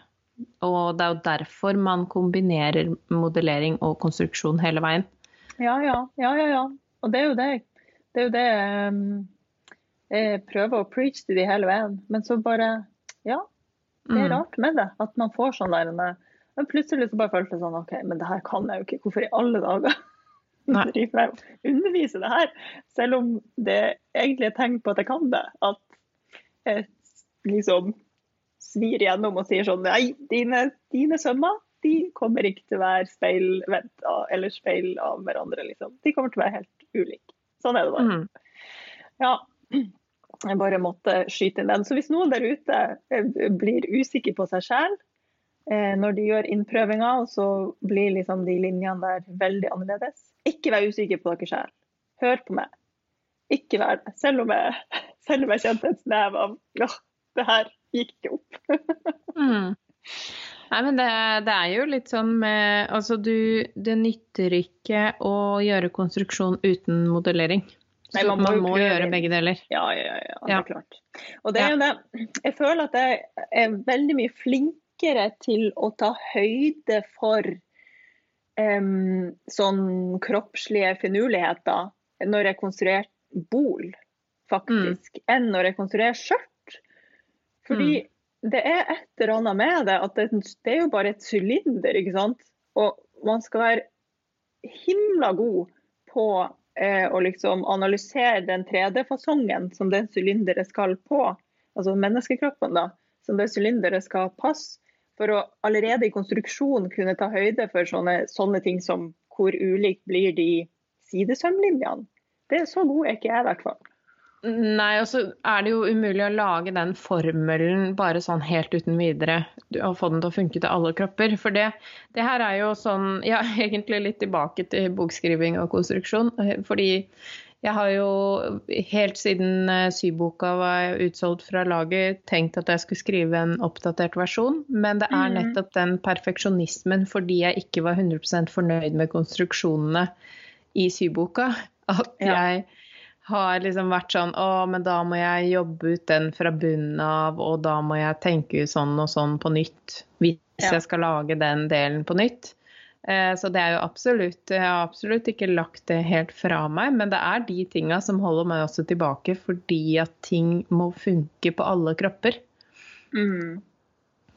[SPEAKER 1] Og det er jo derfor man kombinerer modellering og konstruksjon hele veien.
[SPEAKER 2] Ja, ja. Ja, ja, ja. Og det er jo det, det, er jo det um, jeg prøver å preache til de hele veien. Men så bare Ja, det er mm. rart med det. At man får sånn der Men plutselig så bare følte jeg sånn OK, men det her kan jeg jo ikke. Hvorfor i alle dager driver jeg og underviser det her? Selv om det egentlig er tegn på at jeg kan det. At jeg liksom svir gjennom og sier sånn Nei, dine, dine sømmer de kommer ikke til å være speilvendt eller speil av hverandre, liksom. De kommer til å være helt ulike. Sånn er det bare. Mm. Ja. Jeg bare måtte skyte inn den. Så hvis noen der ute eh, blir usikker på seg sjøl eh, når de gjør innprøvinger, og så blir liksom de linjene der veldig annerledes, ikke vær usikker på dere sjøl. Hør på meg. Ikke vær det. Selv om jeg, selv om jeg kjente et snev av ja, det her gikk ikke opp.
[SPEAKER 1] mm. Nei, men det, det, er jo litt sånn med Altså, du Det nytter ikke å gjøre konstruksjon uten modellering. Nei, man må, man må gjøre begge deler.
[SPEAKER 2] Ja, ja, ja, det er klart. Og det er jo det. Jeg føler at jeg er veldig mye flinkere til å ta høyde for um, sånn kroppslige finurligheter når jeg konstruerer bol, faktisk, mm. enn når jeg konstruerer skjørt. Fordi mm. Det er et eller annet med det at det, det er jo bare et sylinder, ikke sant. Og man skal være himla god på eh, å liksom analysere den 3D-fasongen som den sylinderet skal på, altså menneskekroppen, da, som det sylinderet skal passe, for å allerede i konstruksjon kunne ta høyde for sånne, sånne ting som hvor ulikt blir de sidesømlinjene. Det er så god er ikke jeg, i hvert fall.
[SPEAKER 1] Nei, og så er det jo umulig å lage den formelen bare sånn helt uten videre og få den til å funke til alle kropper. For det, det her er jo sånn Ja, egentlig litt tilbake til bokskriving og konstruksjon. Fordi jeg har jo helt siden eh, syboka var utsolgt fra laget, tenkt at jeg skulle skrive en oppdatert versjon. Men det er mm. nettopp den perfeksjonismen fordi jeg ikke var 100% fornøyd med konstruksjonene i syboka, at jeg har liksom vært sånn Å, men da må jeg jobbe ut den fra bunnen av, og da må jeg tenke ut sånn og sånn på nytt. Hvis ja. jeg skal lage den delen på nytt. Eh, så det er jo absolutt Jeg har absolutt ikke lagt det helt fra meg, men det er de tinga som holder meg også tilbake, fordi at ting må funke på alle kropper. Mm.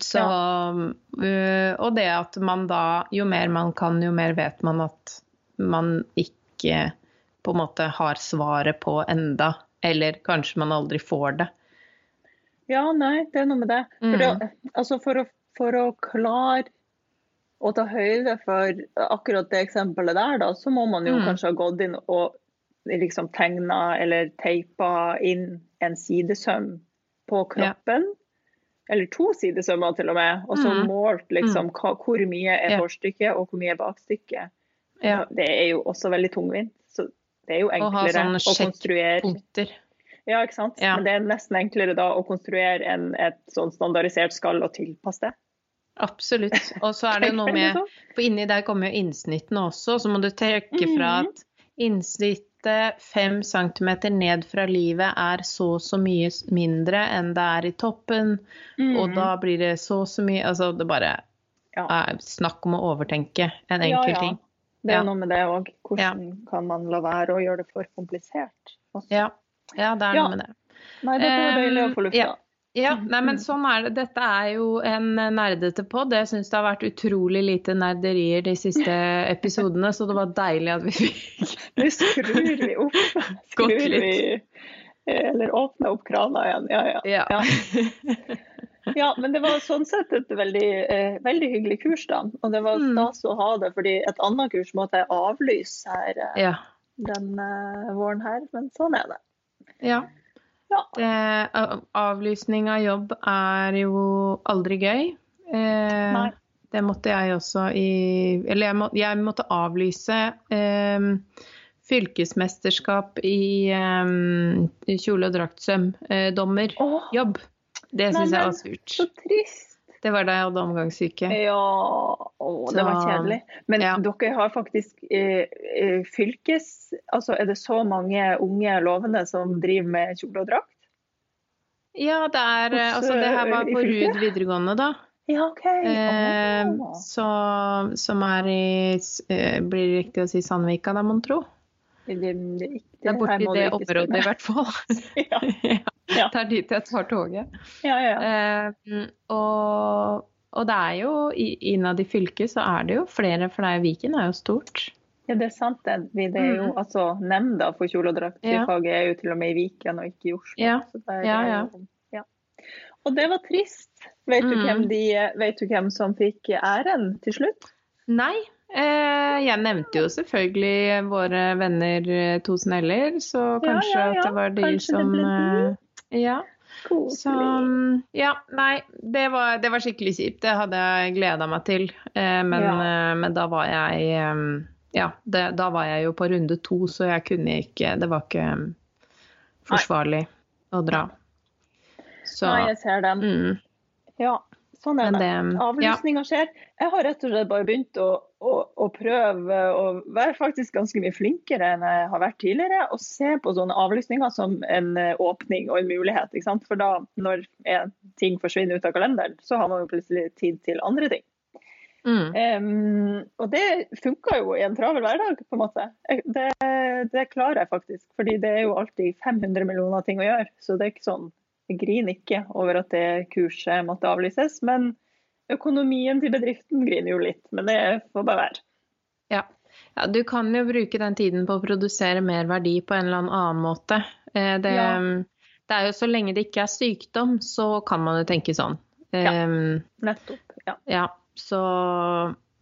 [SPEAKER 1] Så ja. uh, Og det at man da Jo mer man kan, jo mer vet man at man ikke på en måte har svaret på enda. Eller kanskje man aldri får det.
[SPEAKER 2] Ja, nei, det er noe med det. For, mm. å, altså for, å, for å klare å ta høyde for akkurat det eksempelet der, da, så må man jo mm. kanskje ha gått inn og liksom tegna eller teipa inn en sidesøm på kroppen. Ja. Eller to sidesømmer til og med. Og så mm. målt liksom mm. hva, hvor mye er forstykket og hvor mye er bakstykket
[SPEAKER 1] Ja.
[SPEAKER 2] Det er jo også veldig tungvint. Så det er jo
[SPEAKER 1] Å
[SPEAKER 2] enklere
[SPEAKER 1] sånne
[SPEAKER 2] å konstruere. Ja, ikke sant?
[SPEAKER 1] Ja.
[SPEAKER 2] Men det er nesten enklere da å konstruere enn et sånn standardisert skall og tilpasse det.
[SPEAKER 1] Absolutt. Og så er det noe med
[SPEAKER 2] Liksom.
[SPEAKER 1] For inni der kommer jo innsnittene også, så må du trekke fra
[SPEAKER 2] Mhm.
[SPEAKER 1] at innsnittet fem centimeter ned fra livet er så og så mye mindre enn det er i toppen, og
[SPEAKER 2] Mhm.
[SPEAKER 1] da blir det så og så mye Altså det bare er snakk om å overtenke en enkel ting.
[SPEAKER 2] Det er
[SPEAKER 1] Ja.
[SPEAKER 2] noe med det òg. Hvordan kan man la være å gjøre det for komplisert?
[SPEAKER 1] Ja. ja, det er
[SPEAKER 2] Ja.
[SPEAKER 1] noe med det.
[SPEAKER 2] Nei, dette var deilig å få
[SPEAKER 1] Um,
[SPEAKER 2] lufta.
[SPEAKER 1] ja. Ja,
[SPEAKER 2] Mm,
[SPEAKER 1] nei, men
[SPEAKER 2] mm.
[SPEAKER 1] sånn er det. Dette er jo en nerdete pod. Jeg syns det har vært utrolig lite nerderier de siste episodene, så det var deilig at vi fikk
[SPEAKER 2] Nå skrur vi opp. Skrur vi Eller åpner opp krana igjen. Ja, ja.
[SPEAKER 1] Ja.
[SPEAKER 2] Ja. Men det var sånn sett et veldig, eh, veldig hyggelig kurs, da. Og det var
[SPEAKER 1] Mm.
[SPEAKER 2] stas å ha det, fordi et annet kurs måtte jeg avlyse her eh,
[SPEAKER 1] ja.
[SPEAKER 2] den eh, våren her, men sånn er det.
[SPEAKER 1] ja.
[SPEAKER 2] Ja.
[SPEAKER 1] Det, avlysning av jobb er jo aldri gøy. Eh,
[SPEAKER 2] Nei.
[SPEAKER 1] det måtte jeg også i Eller jeg, må, jeg måtte avlyse eh, fylkesmesterskap i eh, kjole- og draktsøm. Eh, dommer.
[SPEAKER 2] oh.
[SPEAKER 1] Jobb. Det syns jeg var surt.
[SPEAKER 2] så trist.
[SPEAKER 1] Det var da jeg hadde omgangssyke.
[SPEAKER 2] Ja, å, det var kjedelig. Men
[SPEAKER 1] ja.
[SPEAKER 2] dere har faktisk eh, eh, fylkes... Altså, er det så mange unge lovende som driver med kjole og drakt?
[SPEAKER 1] Ja, det er eh,
[SPEAKER 2] Hos,
[SPEAKER 1] Altså, det her var
[SPEAKER 2] eh,
[SPEAKER 1] på Rud videregående, da.
[SPEAKER 2] Ja, OK.
[SPEAKER 1] Eh, så, som er i Blir det riktig å si Sandvika, da, mon tro?
[SPEAKER 2] Det, det, det,
[SPEAKER 1] Det er borti det området, i hvert fall.
[SPEAKER 2] Ja,
[SPEAKER 1] ja,
[SPEAKER 2] Ja.
[SPEAKER 1] Det er dit jeg tar toget.
[SPEAKER 2] ja, ja.
[SPEAKER 1] Eh, og, og det er jo i- innad i fylket så er det jo flere, for det er, Viken er jo stort.
[SPEAKER 2] ja, det er sant. Det, det er jo
[SPEAKER 1] Mhm.
[SPEAKER 2] altså Nemnda for kjole- og
[SPEAKER 1] Ja.
[SPEAKER 2] draktfaget er jo til og med i Viken og ikke i Oslo.
[SPEAKER 1] Ja. Ja,
[SPEAKER 2] er
[SPEAKER 1] ja.
[SPEAKER 2] jo- ja. Og det var trist. Vet du, hvem de, vet du hvem som fikk æren til slutt?
[SPEAKER 1] Nei, eh, jeg nevnte jo selvfølgelig våre venner Tosen To sneller, så kanskje
[SPEAKER 2] ja, ja.
[SPEAKER 1] at det var de
[SPEAKER 2] Kanskje
[SPEAKER 1] som
[SPEAKER 2] ble de?
[SPEAKER 1] eh, Ja. Så ja, nei, det var, det var skikkelig kjipt. Det hadde jeg gleda meg til. Eh, men,
[SPEAKER 2] Ja.
[SPEAKER 1] eh, men da var jeg eh, Ja, det, da var jeg jo på runde to, så jeg kunne ikke Det var ikke forsvarlig forsvarlig å dra. Så
[SPEAKER 2] Nei, jeg ser den.
[SPEAKER 1] mm,
[SPEAKER 2] Ja, sånn er det.
[SPEAKER 1] det- ja.
[SPEAKER 2] Skjer. Jeg har rett og slett bare begynt å, å, å prøve å være faktisk ganske mye flinkere enn jeg har vært tidligere. Og se på sånne avlysninger som en eh, åpning og en mulighet. Ikke sant? For da, når en ting forsvinner ut av kalenderen, så har man jo plutselig tid til andre ting.
[SPEAKER 1] mm,
[SPEAKER 2] Um, og det funka jo i en travel hverdag, på en måte. Det, det klarer jeg faktisk. Fordi det er jo alltid 500 millioner ting å gjøre. Så det er ikke sånn griner ikke over at det kurset måtte avlyses. Men økonomien til bedriften griner jo litt. Men det får bare være.
[SPEAKER 1] ja. ja. Du kan jo bruke den tiden på å produsere mer verdi på en eller annen måte. Eh, det,
[SPEAKER 2] Ja.
[SPEAKER 1] det er jo så lenge det ikke er sykdom, så kan man jo tenke sånn.
[SPEAKER 2] Ja.
[SPEAKER 1] Eh,
[SPEAKER 2] Nettopp. Ja.
[SPEAKER 1] Ja, så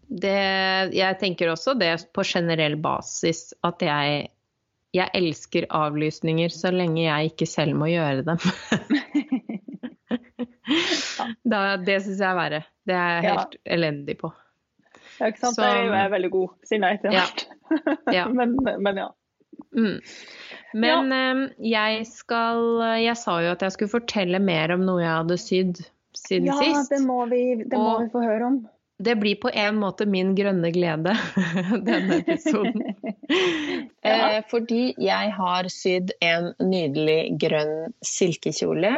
[SPEAKER 1] det Jeg tenker også det på generell basis at jeg jeg elsker avlysninger så lenge jeg ikke selv må gjøre dem. da, det syns jeg er verre. Det er jeg
[SPEAKER 2] Ja.
[SPEAKER 1] helt elendig på.
[SPEAKER 2] ja, ikke sant.
[SPEAKER 1] Så-
[SPEAKER 2] det er jeg veldig god. si nei til
[SPEAKER 1] Ja.
[SPEAKER 2] alt.
[SPEAKER 1] Ja.
[SPEAKER 2] men, men ja.
[SPEAKER 1] Mm. Men ja. jeg skal Jeg sa jo at jeg skulle fortelle mer om noe jeg hadde sydd siden
[SPEAKER 2] Ja,
[SPEAKER 1] sist.
[SPEAKER 2] det må vi, det må
[SPEAKER 1] Og-
[SPEAKER 2] vi få høre om.
[SPEAKER 1] Det blir på en måte min grønne glede, denne episoden.
[SPEAKER 2] Ja.
[SPEAKER 1] Eh, fordi jeg har sydd en nydelig grønn silkekjole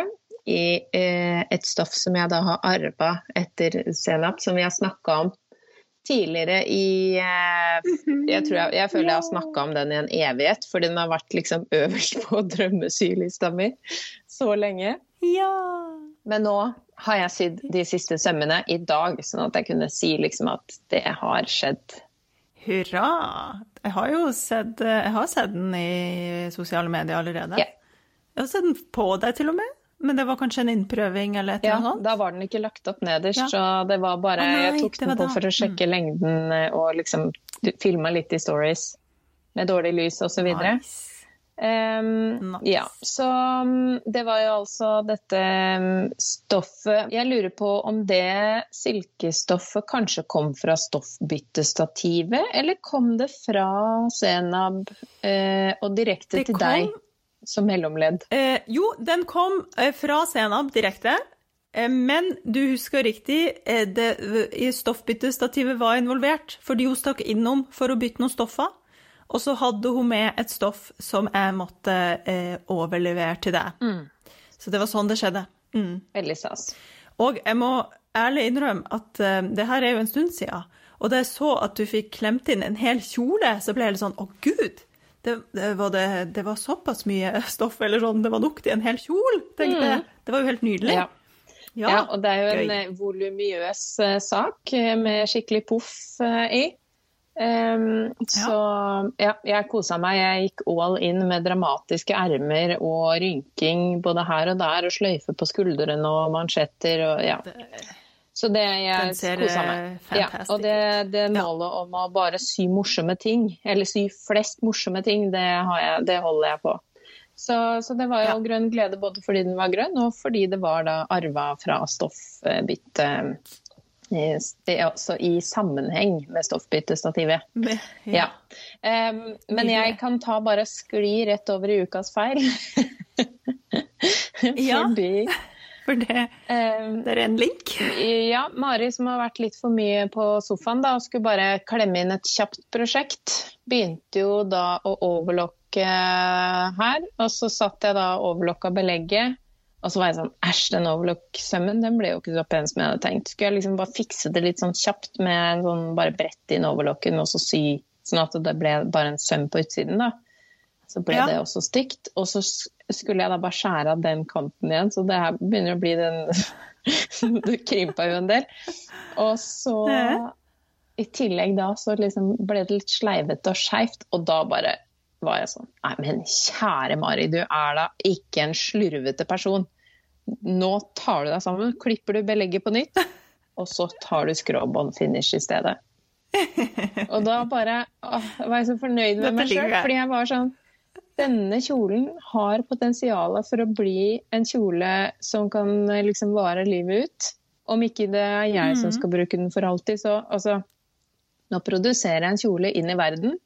[SPEAKER 1] i eh, et stoff som jeg da har arva etter senap, som vi har snakka om tidligere i eh, jeg, tror jeg, jeg føler jeg har snakka om den i en evighet, for den har vært liksom øverst på drømmesylista mi så lenge.
[SPEAKER 2] Ja.
[SPEAKER 1] Men nå har jeg sydd de siste sømmene i dag, sånn at jeg kunne si liksom at det har skjedd.
[SPEAKER 3] Hurra! Jeg har jo sett, jeg har sett den i sosiale medier allerede.
[SPEAKER 1] Yeah.
[SPEAKER 3] Jeg har sett den på deg til og med, men det var kanskje en innprøving eller et
[SPEAKER 1] Ja,
[SPEAKER 3] eller annet?
[SPEAKER 1] da var den ikke lagt opp nederst,
[SPEAKER 3] Ja.
[SPEAKER 1] så det var bare
[SPEAKER 3] ah, nei,
[SPEAKER 1] Jeg tok den på
[SPEAKER 3] da. Mm.
[SPEAKER 1] for å sjekke lengden eh, og liksom filma litt i stories med dårlig lys osv.
[SPEAKER 3] Nice.
[SPEAKER 1] Um,
[SPEAKER 3] Nice.
[SPEAKER 1] Ja, så um, det var jo altså dette um, stoffet Jeg lurer på om det silkestoffet kanskje kom fra stoffbyttestativet, eller kom det fra Senab eh, og direkte
[SPEAKER 3] Det
[SPEAKER 1] til
[SPEAKER 3] kom-
[SPEAKER 1] deg som mellomledd?
[SPEAKER 3] Eh, jo, den kom eh, fra Senab direkte. Eh, men du husker riktig, eh, det, i stoffbyttestativet var involvert, fordi hun stakk innom for å bytte noen stoffer. Og så hadde hun med et stoff som jeg måtte eh, overlevere til deg. Så det var sånn det skjedde. Mm.
[SPEAKER 1] Veldig stas.
[SPEAKER 3] Og jeg må ærlig innrømme at eh, det her er jo en stund siden. Og da jeg så at du fikk klemt inn en hel kjole, så ble jeg litt sånn å gud! Det, det, var det, det var såpass mye stoff, eller sånn, det var nok til en hel kjole, tenkte jeg. Det var jo helt nydelig.
[SPEAKER 1] Ja. Ja, og det er jo en
[SPEAKER 3] gøy.
[SPEAKER 1] eh, volumiøs eh, sak eh, med skikkelig poff eh, i. ja. så ja, jeg kosa meg. Jeg gikk all in med dramatiske ermer og rynking både her og der, og sløyfe på skuldrene og mansjetter og ja. Så det jeg kosa
[SPEAKER 3] eh,
[SPEAKER 1] meg. Ja, og det, det målet om å bare sy morsomme ting, eller sy flest morsomme ting, det, har jeg, det holder jeg på. Så, så det var jo
[SPEAKER 3] Ja.
[SPEAKER 1] grønn glede både fordi den var grønn, og fordi det var da arva fra stoffbytte det er altså i sammenheng med stoffbyttestativet. Ja. Um, men jeg kan ta bare skli rett over i ukas feil.
[SPEAKER 3] Ja.
[SPEAKER 1] Fordi
[SPEAKER 3] For det, det er en link.
[SPEAKER 1] ja, Mari som har vært litt for mye på sofaen da, og skulle bare klemme inn et kjapt prosjekt, begynte jo da å overlokke her. Og så satt jeg da og overlokka belegget, og så var jeg sånn æsj, den overlock-sømmen den ble jo ikke så pen som jeg hadde tenkt. Skulle jeg liksom bare fikse det litt sånn kjapt med en sånn bare brette inn overlocken og så sy, sånn at det ble bare en søm på utsiden, da. Så ble
[SPEAKER 3] Ja.
[SPEAKER 1] det også stygt. Og så skulle jeg da bare skjære av den kanten igjen, så det her begynner å bli den Det krympa jo en del. Og så i tillegg da så liksom ble det litt sleivete og skeivt, og da bare var jeg sånn Nei, men kjære Mari, du er da ikke en slurvete person. Nå tar du deg sammen, klipper du belegget på nytt, og så tar du skråbånd finish i stedet. Og da bare åh, var jeg så fornøyd med meg sjøl, fordi jeg var sånn denne kjolen har potensial for å bli en kjole som kan eh, liksom vare livet ut. Om ikke det er jeg som
[SPEAKER 3] Mhm.
[SPEAKER 1] skal bruke den for alltid, så altså Nå produserer jeg en kjole inn i verden.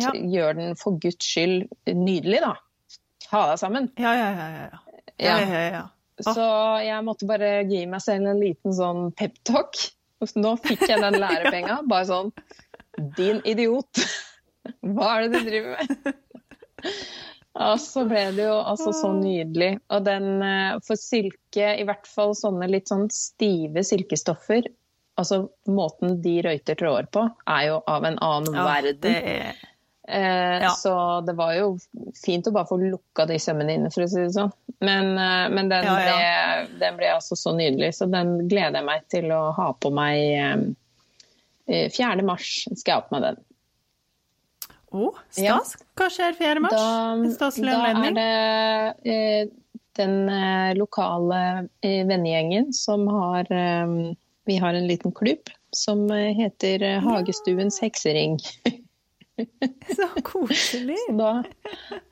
[SPEAKER 3] Ja.
[SPEAKER 1] Gjør den for guds skyld nydelig, da. Ha deg sammen.
[SPEAKER 3] Ja, ja, ja. ja, ja. ja, ja, ja, ja.
[SPEAKER 1] Så jeg måtte bare gi meg selv en liten sånn peptalk. Nå fikk jeg den lærepenga. Bare sånn Din idiot! Hva er det du driver med? Og så ble det jo altså så nydelig. Og den eh, for silke, i hvert fall sånne litt sånn stive silkestoffer, altså måten de røyter tråder på, er jo av en annen
[SPEAKER 3] Ja,
[SPEAKER 1] verden.
[SPEAKER 3] det er
[SPEAKER 1] Eh,
[SPEAKER 3] Ja.
[SPEAKER 1] Så det var jo fint å bare få lukka de sømmene inne, for å si det sånn. Men, eh, men den,
[SPEAKER 3] Ja, ja.
[SPEAKER 1] Ble, den ble altså så nydelig, så den gleder jeg meg til å ha på meg eh, eh, 4. mars skal jeg ha på meg den.
[SPEAKER 3] Å, stas. Hva skjer 4. mars? Staselig
[SPEAKER 1] da er det eh, den eh, lokale eh, vennegjengen som har eh, Vi har en liten klubb som eh, heter eh, Hagestuens heksering.
[SPEAKER 3] Så koselig.
[SPEAKER 1] Så da,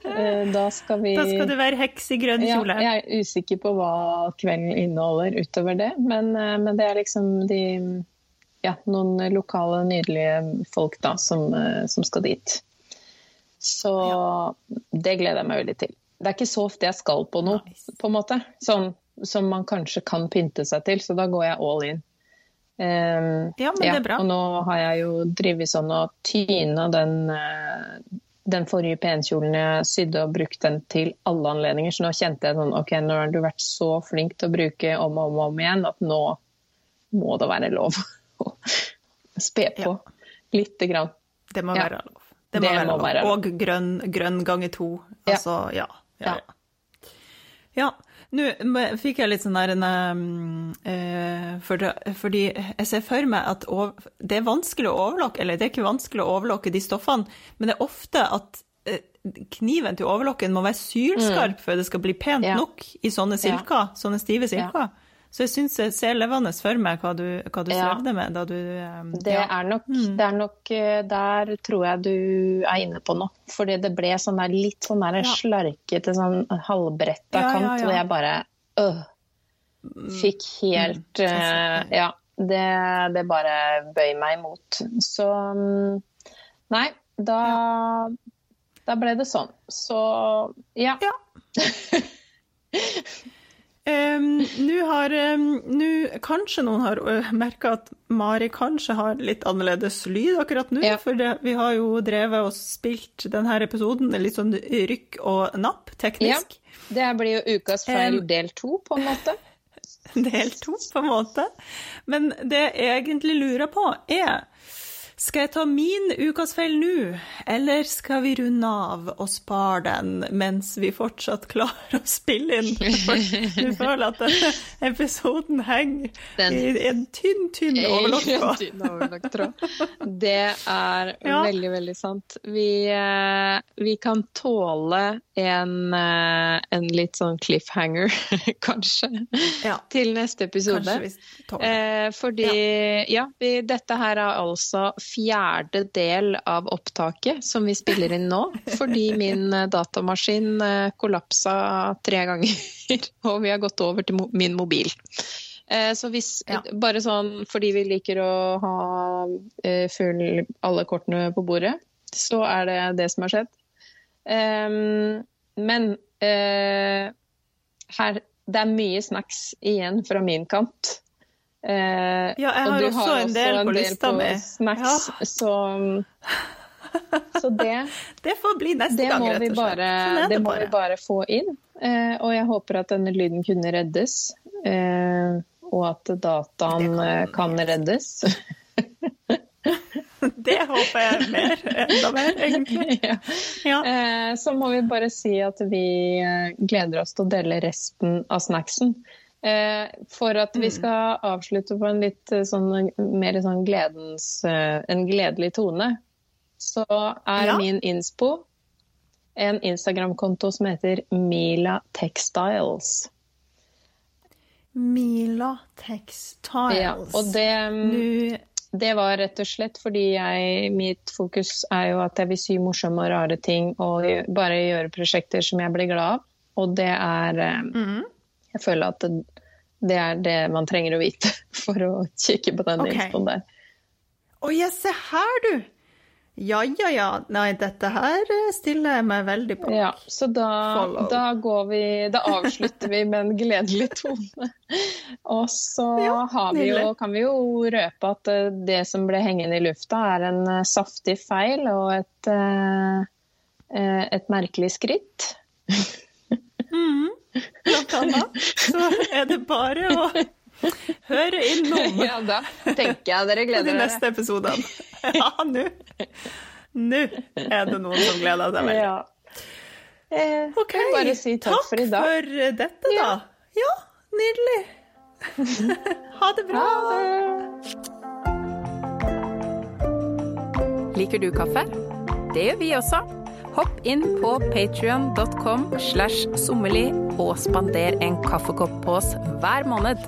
[SPEAKER 1] eh, da skal vi
[SPEAKER 3] Da skal du være heks i grønn
[SPEAKER 1] Ja,
[SPEAKER 3] kjole.
[SPEAKER 1] jeg er usikker på hva kvelden inneholder utover det, men, eh, men det er liksom de ja, noen lokale, nydelige folk da som, eh, som skal dit. Så det gleder jeg meg veldig til. Det er ikke så ofte jeg skal på noe, på en måte, sånn som man kanskje kan pynte seg til, så da går jeg all in. Um,
[SPEAKER 3] Ja, men det er bra.
[SPEAKER 1] Og nå har jeg jo drevet sånn og tyna den, eh, den forrige penkjolen jeg sydde og brukt den til alle anledninger, så nå kjente jeg sånn OK, nå har du vært så flink til å bruke om og om, og om igjen at nå må det være lov å spe på lite grann.
[SPEAKER 3] Det må
[SPEAKER 1] Ja.
[SPEAKER 3] være lov. Det må,
[SPEAKER 1] Det
[SPEAKER 3] være,
[SPEAKER 1] må
[SPEAKER 3] lov.
[SPEAKER 1] være lov.
[SPEAKER 3] Og grønn, grønn ganger to.
[SPEAKER 1] Ja.
[SPEAKER 3] Altså, ja. Ja.
[SPEAKER 1] Ja.
[SPEAKER 3] Ja. Nå fikk jeg litt sånn der en um, eh, for Fordi jeg ser for meg at det er vanskelig å overlokke, eller det er ikke vanskelig å overlokke de stoffene, men det er ofte at eh, kniven til overlokken må være sylskarp før det skal bli pent
[SPEAKER 1] Mm. Ja.
[SPEAKER 3] nok i sånne silker, sånne stive silker. Så jeg syns jeg ser levende for meg hva du, hva du
[SPEAKER 1] Ja.
[SPEAKER 3] strevde med da du um,
[SPEAKER 1] Det
[SPEAKER 3] ja.
[SPEAKER 1] er, nok,
[SPEAKER 3] Mm.
[SPEAKER 1] det er nok eh, Der tror jeg du er inne på noe. Fordi det ble sånn der, litt sånn der
[SPEAKER 3] Ja.
[SPEAKER 1] slarkete, sånn halvbretta kant, og jeg bare øh, fikk helt
[SPEAKER 3] Mm, det.
[SPEAKER 1] Ja. Det, det bare bøy meg imot. Så mm, Nei, da Da ble det sånn. Så ja.
[SPEAKER 3] Ja. Um, Nå har um, nu, Kanskje noen har merka at Mari kanskje har litt annerledes lyd akkurat nå.
[SPEAKER 1] Ja.
[SPEAKER 3] For det, vi har jo drevet og spilt denne episoden litt sånn rykk og napp, teknisk.
[SPEAKER 1] Ja, Det blir jo ukas feil
[SPEAKER 3] Um,
[SPEAKER 1] del to, på en måte.
[SPEAKER 3] Del to, på en måte. Men det jeg egentlig lurer på, er skal jeg ta min ukas feil nå, eller skal vi runde av og spare den mens vi fortsatt klarer å spille inn? Du føler at denne episoden henger
[SPEAKER 1] Den-
[SPEAKER 3] i en tynn, tynn overlopptråd.
[SPEAKER 1] Det er
[SPEAKER 3] Ja.
[SPEAKER 1] veldig, veldig sant. Vi, eh, vi kan tåle en, eh, en litt sånn cliffhanger, kanskje,
[SPEAKER 3] Ja,
[SPEAKER 1] til neste episode.
[SPEAKER 3] kanskje vi tåler.
[SPEAKER 1] Eh, fordi, ja, vi, dette her er altså fjerde del av opptaket som vi spiller inn nå. Fordi min eh, datamaskin eh, kollapsa tre ganger, og vi har gått over til min mobil. Eh, så hvis,
[SPEAKER 3] Ja.
[SPEAKER 1] bare sånn fordi vi liker å ha full alle kortene på bordet, så er det det som har skjedd. Ehm, men her, det er mye snacks igjen fra min kant. Eh,
[SPEAKER 3] Ja, jeg
[SPEAKER 1] og
[SPEAKER 3] har
[SPEAKER 1] du
[SPEAKER 3] også en del på lista mi.
[SPEAKER 1] Snacks, så, så det,
[SPEAKER 3] Det får bli neste
[SPEAKER 1] det
[SPEAKER 3] gang, rett og slett.
[SPEAKER 1] bare,
[SPEAKER 3] Sånn
[SPEAKER 1] det
[SPEAKER 3] det
[SPEAKER 1] må vi
[SPEAKER 3] bare.
[SPEAKER 1] bare få inn. Eh, og jeg håper at denne lyden kunne reddes. Eh, og at dataen
[SPEAKER 3] kan
[SPEAKER 1] eh, kan reddes.
[SPEAKER 3] Det håper jeg mer, enda mer, egentlig.
[SPEAKER 1] ja.
[SPEAKER 3] Ja.
[SPEAKER 1] Eh, så må vi bare si at vi eh, gleder oss til å dele resten av snacksen. Eh, for at
[SPEAKER 3] Mm.
[SPEAKER 1] vi skal avslutte på en litt eh, sånn mer sånn gledens eh, En gledelig tone, så er
[SPEAKER 3] Ja.
[SPEAKER 1] min innspo en Instagram-konto som heter Mila Textiles.
[SPEAKER 3] Mila Textiles.
[SPEAKER 1] Ja, og det Det var rett og slett fordi jeg, mitt fokus er jo at jeg vil sy morsomme og rare ting og bare gjøre prosjekter som jeg blir glad av. Og det er
[SPEAKER 3] mm.
[SPEAKER 1] Jeg føler at det, det er det man trenger å vite for å kikke på den
[SPEAKER 3] okay.
[SPEAKER 1] infoen der.
[SPEAKER 3] Å ja, se her, du! Ja, ja, ja. Nei, dette her stiller jeg meg veldig på.
[SPEAKER 1] Ja, så da, da går vi Da avslutter vi med en gledelig tone. Og så
[SPEAKER 3] Ja,
[SPEAKER 1] har vi jo, kan vi jo røpe at eh, det som ble hengende i lufta, er en eh, saftig feil og et, eh, et merkelig skritt.
[SPEAKER 3] Mhm. Blant annet så er det bare å høre innom
[SPEAKER 1] Ja, da tenker jeg dere
[SPEAKER 3] de
[SPEAKER 1] gleder dere.
[SPEAKER 3] neste episodene. Ja, nå. Nå er det noen som gleder seg veldig.
[SPEAKER 1] Ja. Eh,
[SPEAKER 3] OK,
[SPEAKER 1] bare si takk, for i dag.
[SPEAKER 3] Takk for eh, dette, da. Ja, nydelig. Ha det bra.
[SPEAKER 4] Liker du kaffe? Det gjør vi også. Hopp inn på patrion.com slash sommerli og spander en kaffekopp på oss hver måned.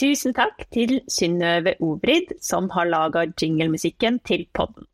[SPEAKER 5] Tusen takk til Synnøve Obrid, som har laga jinglemusikken til podden.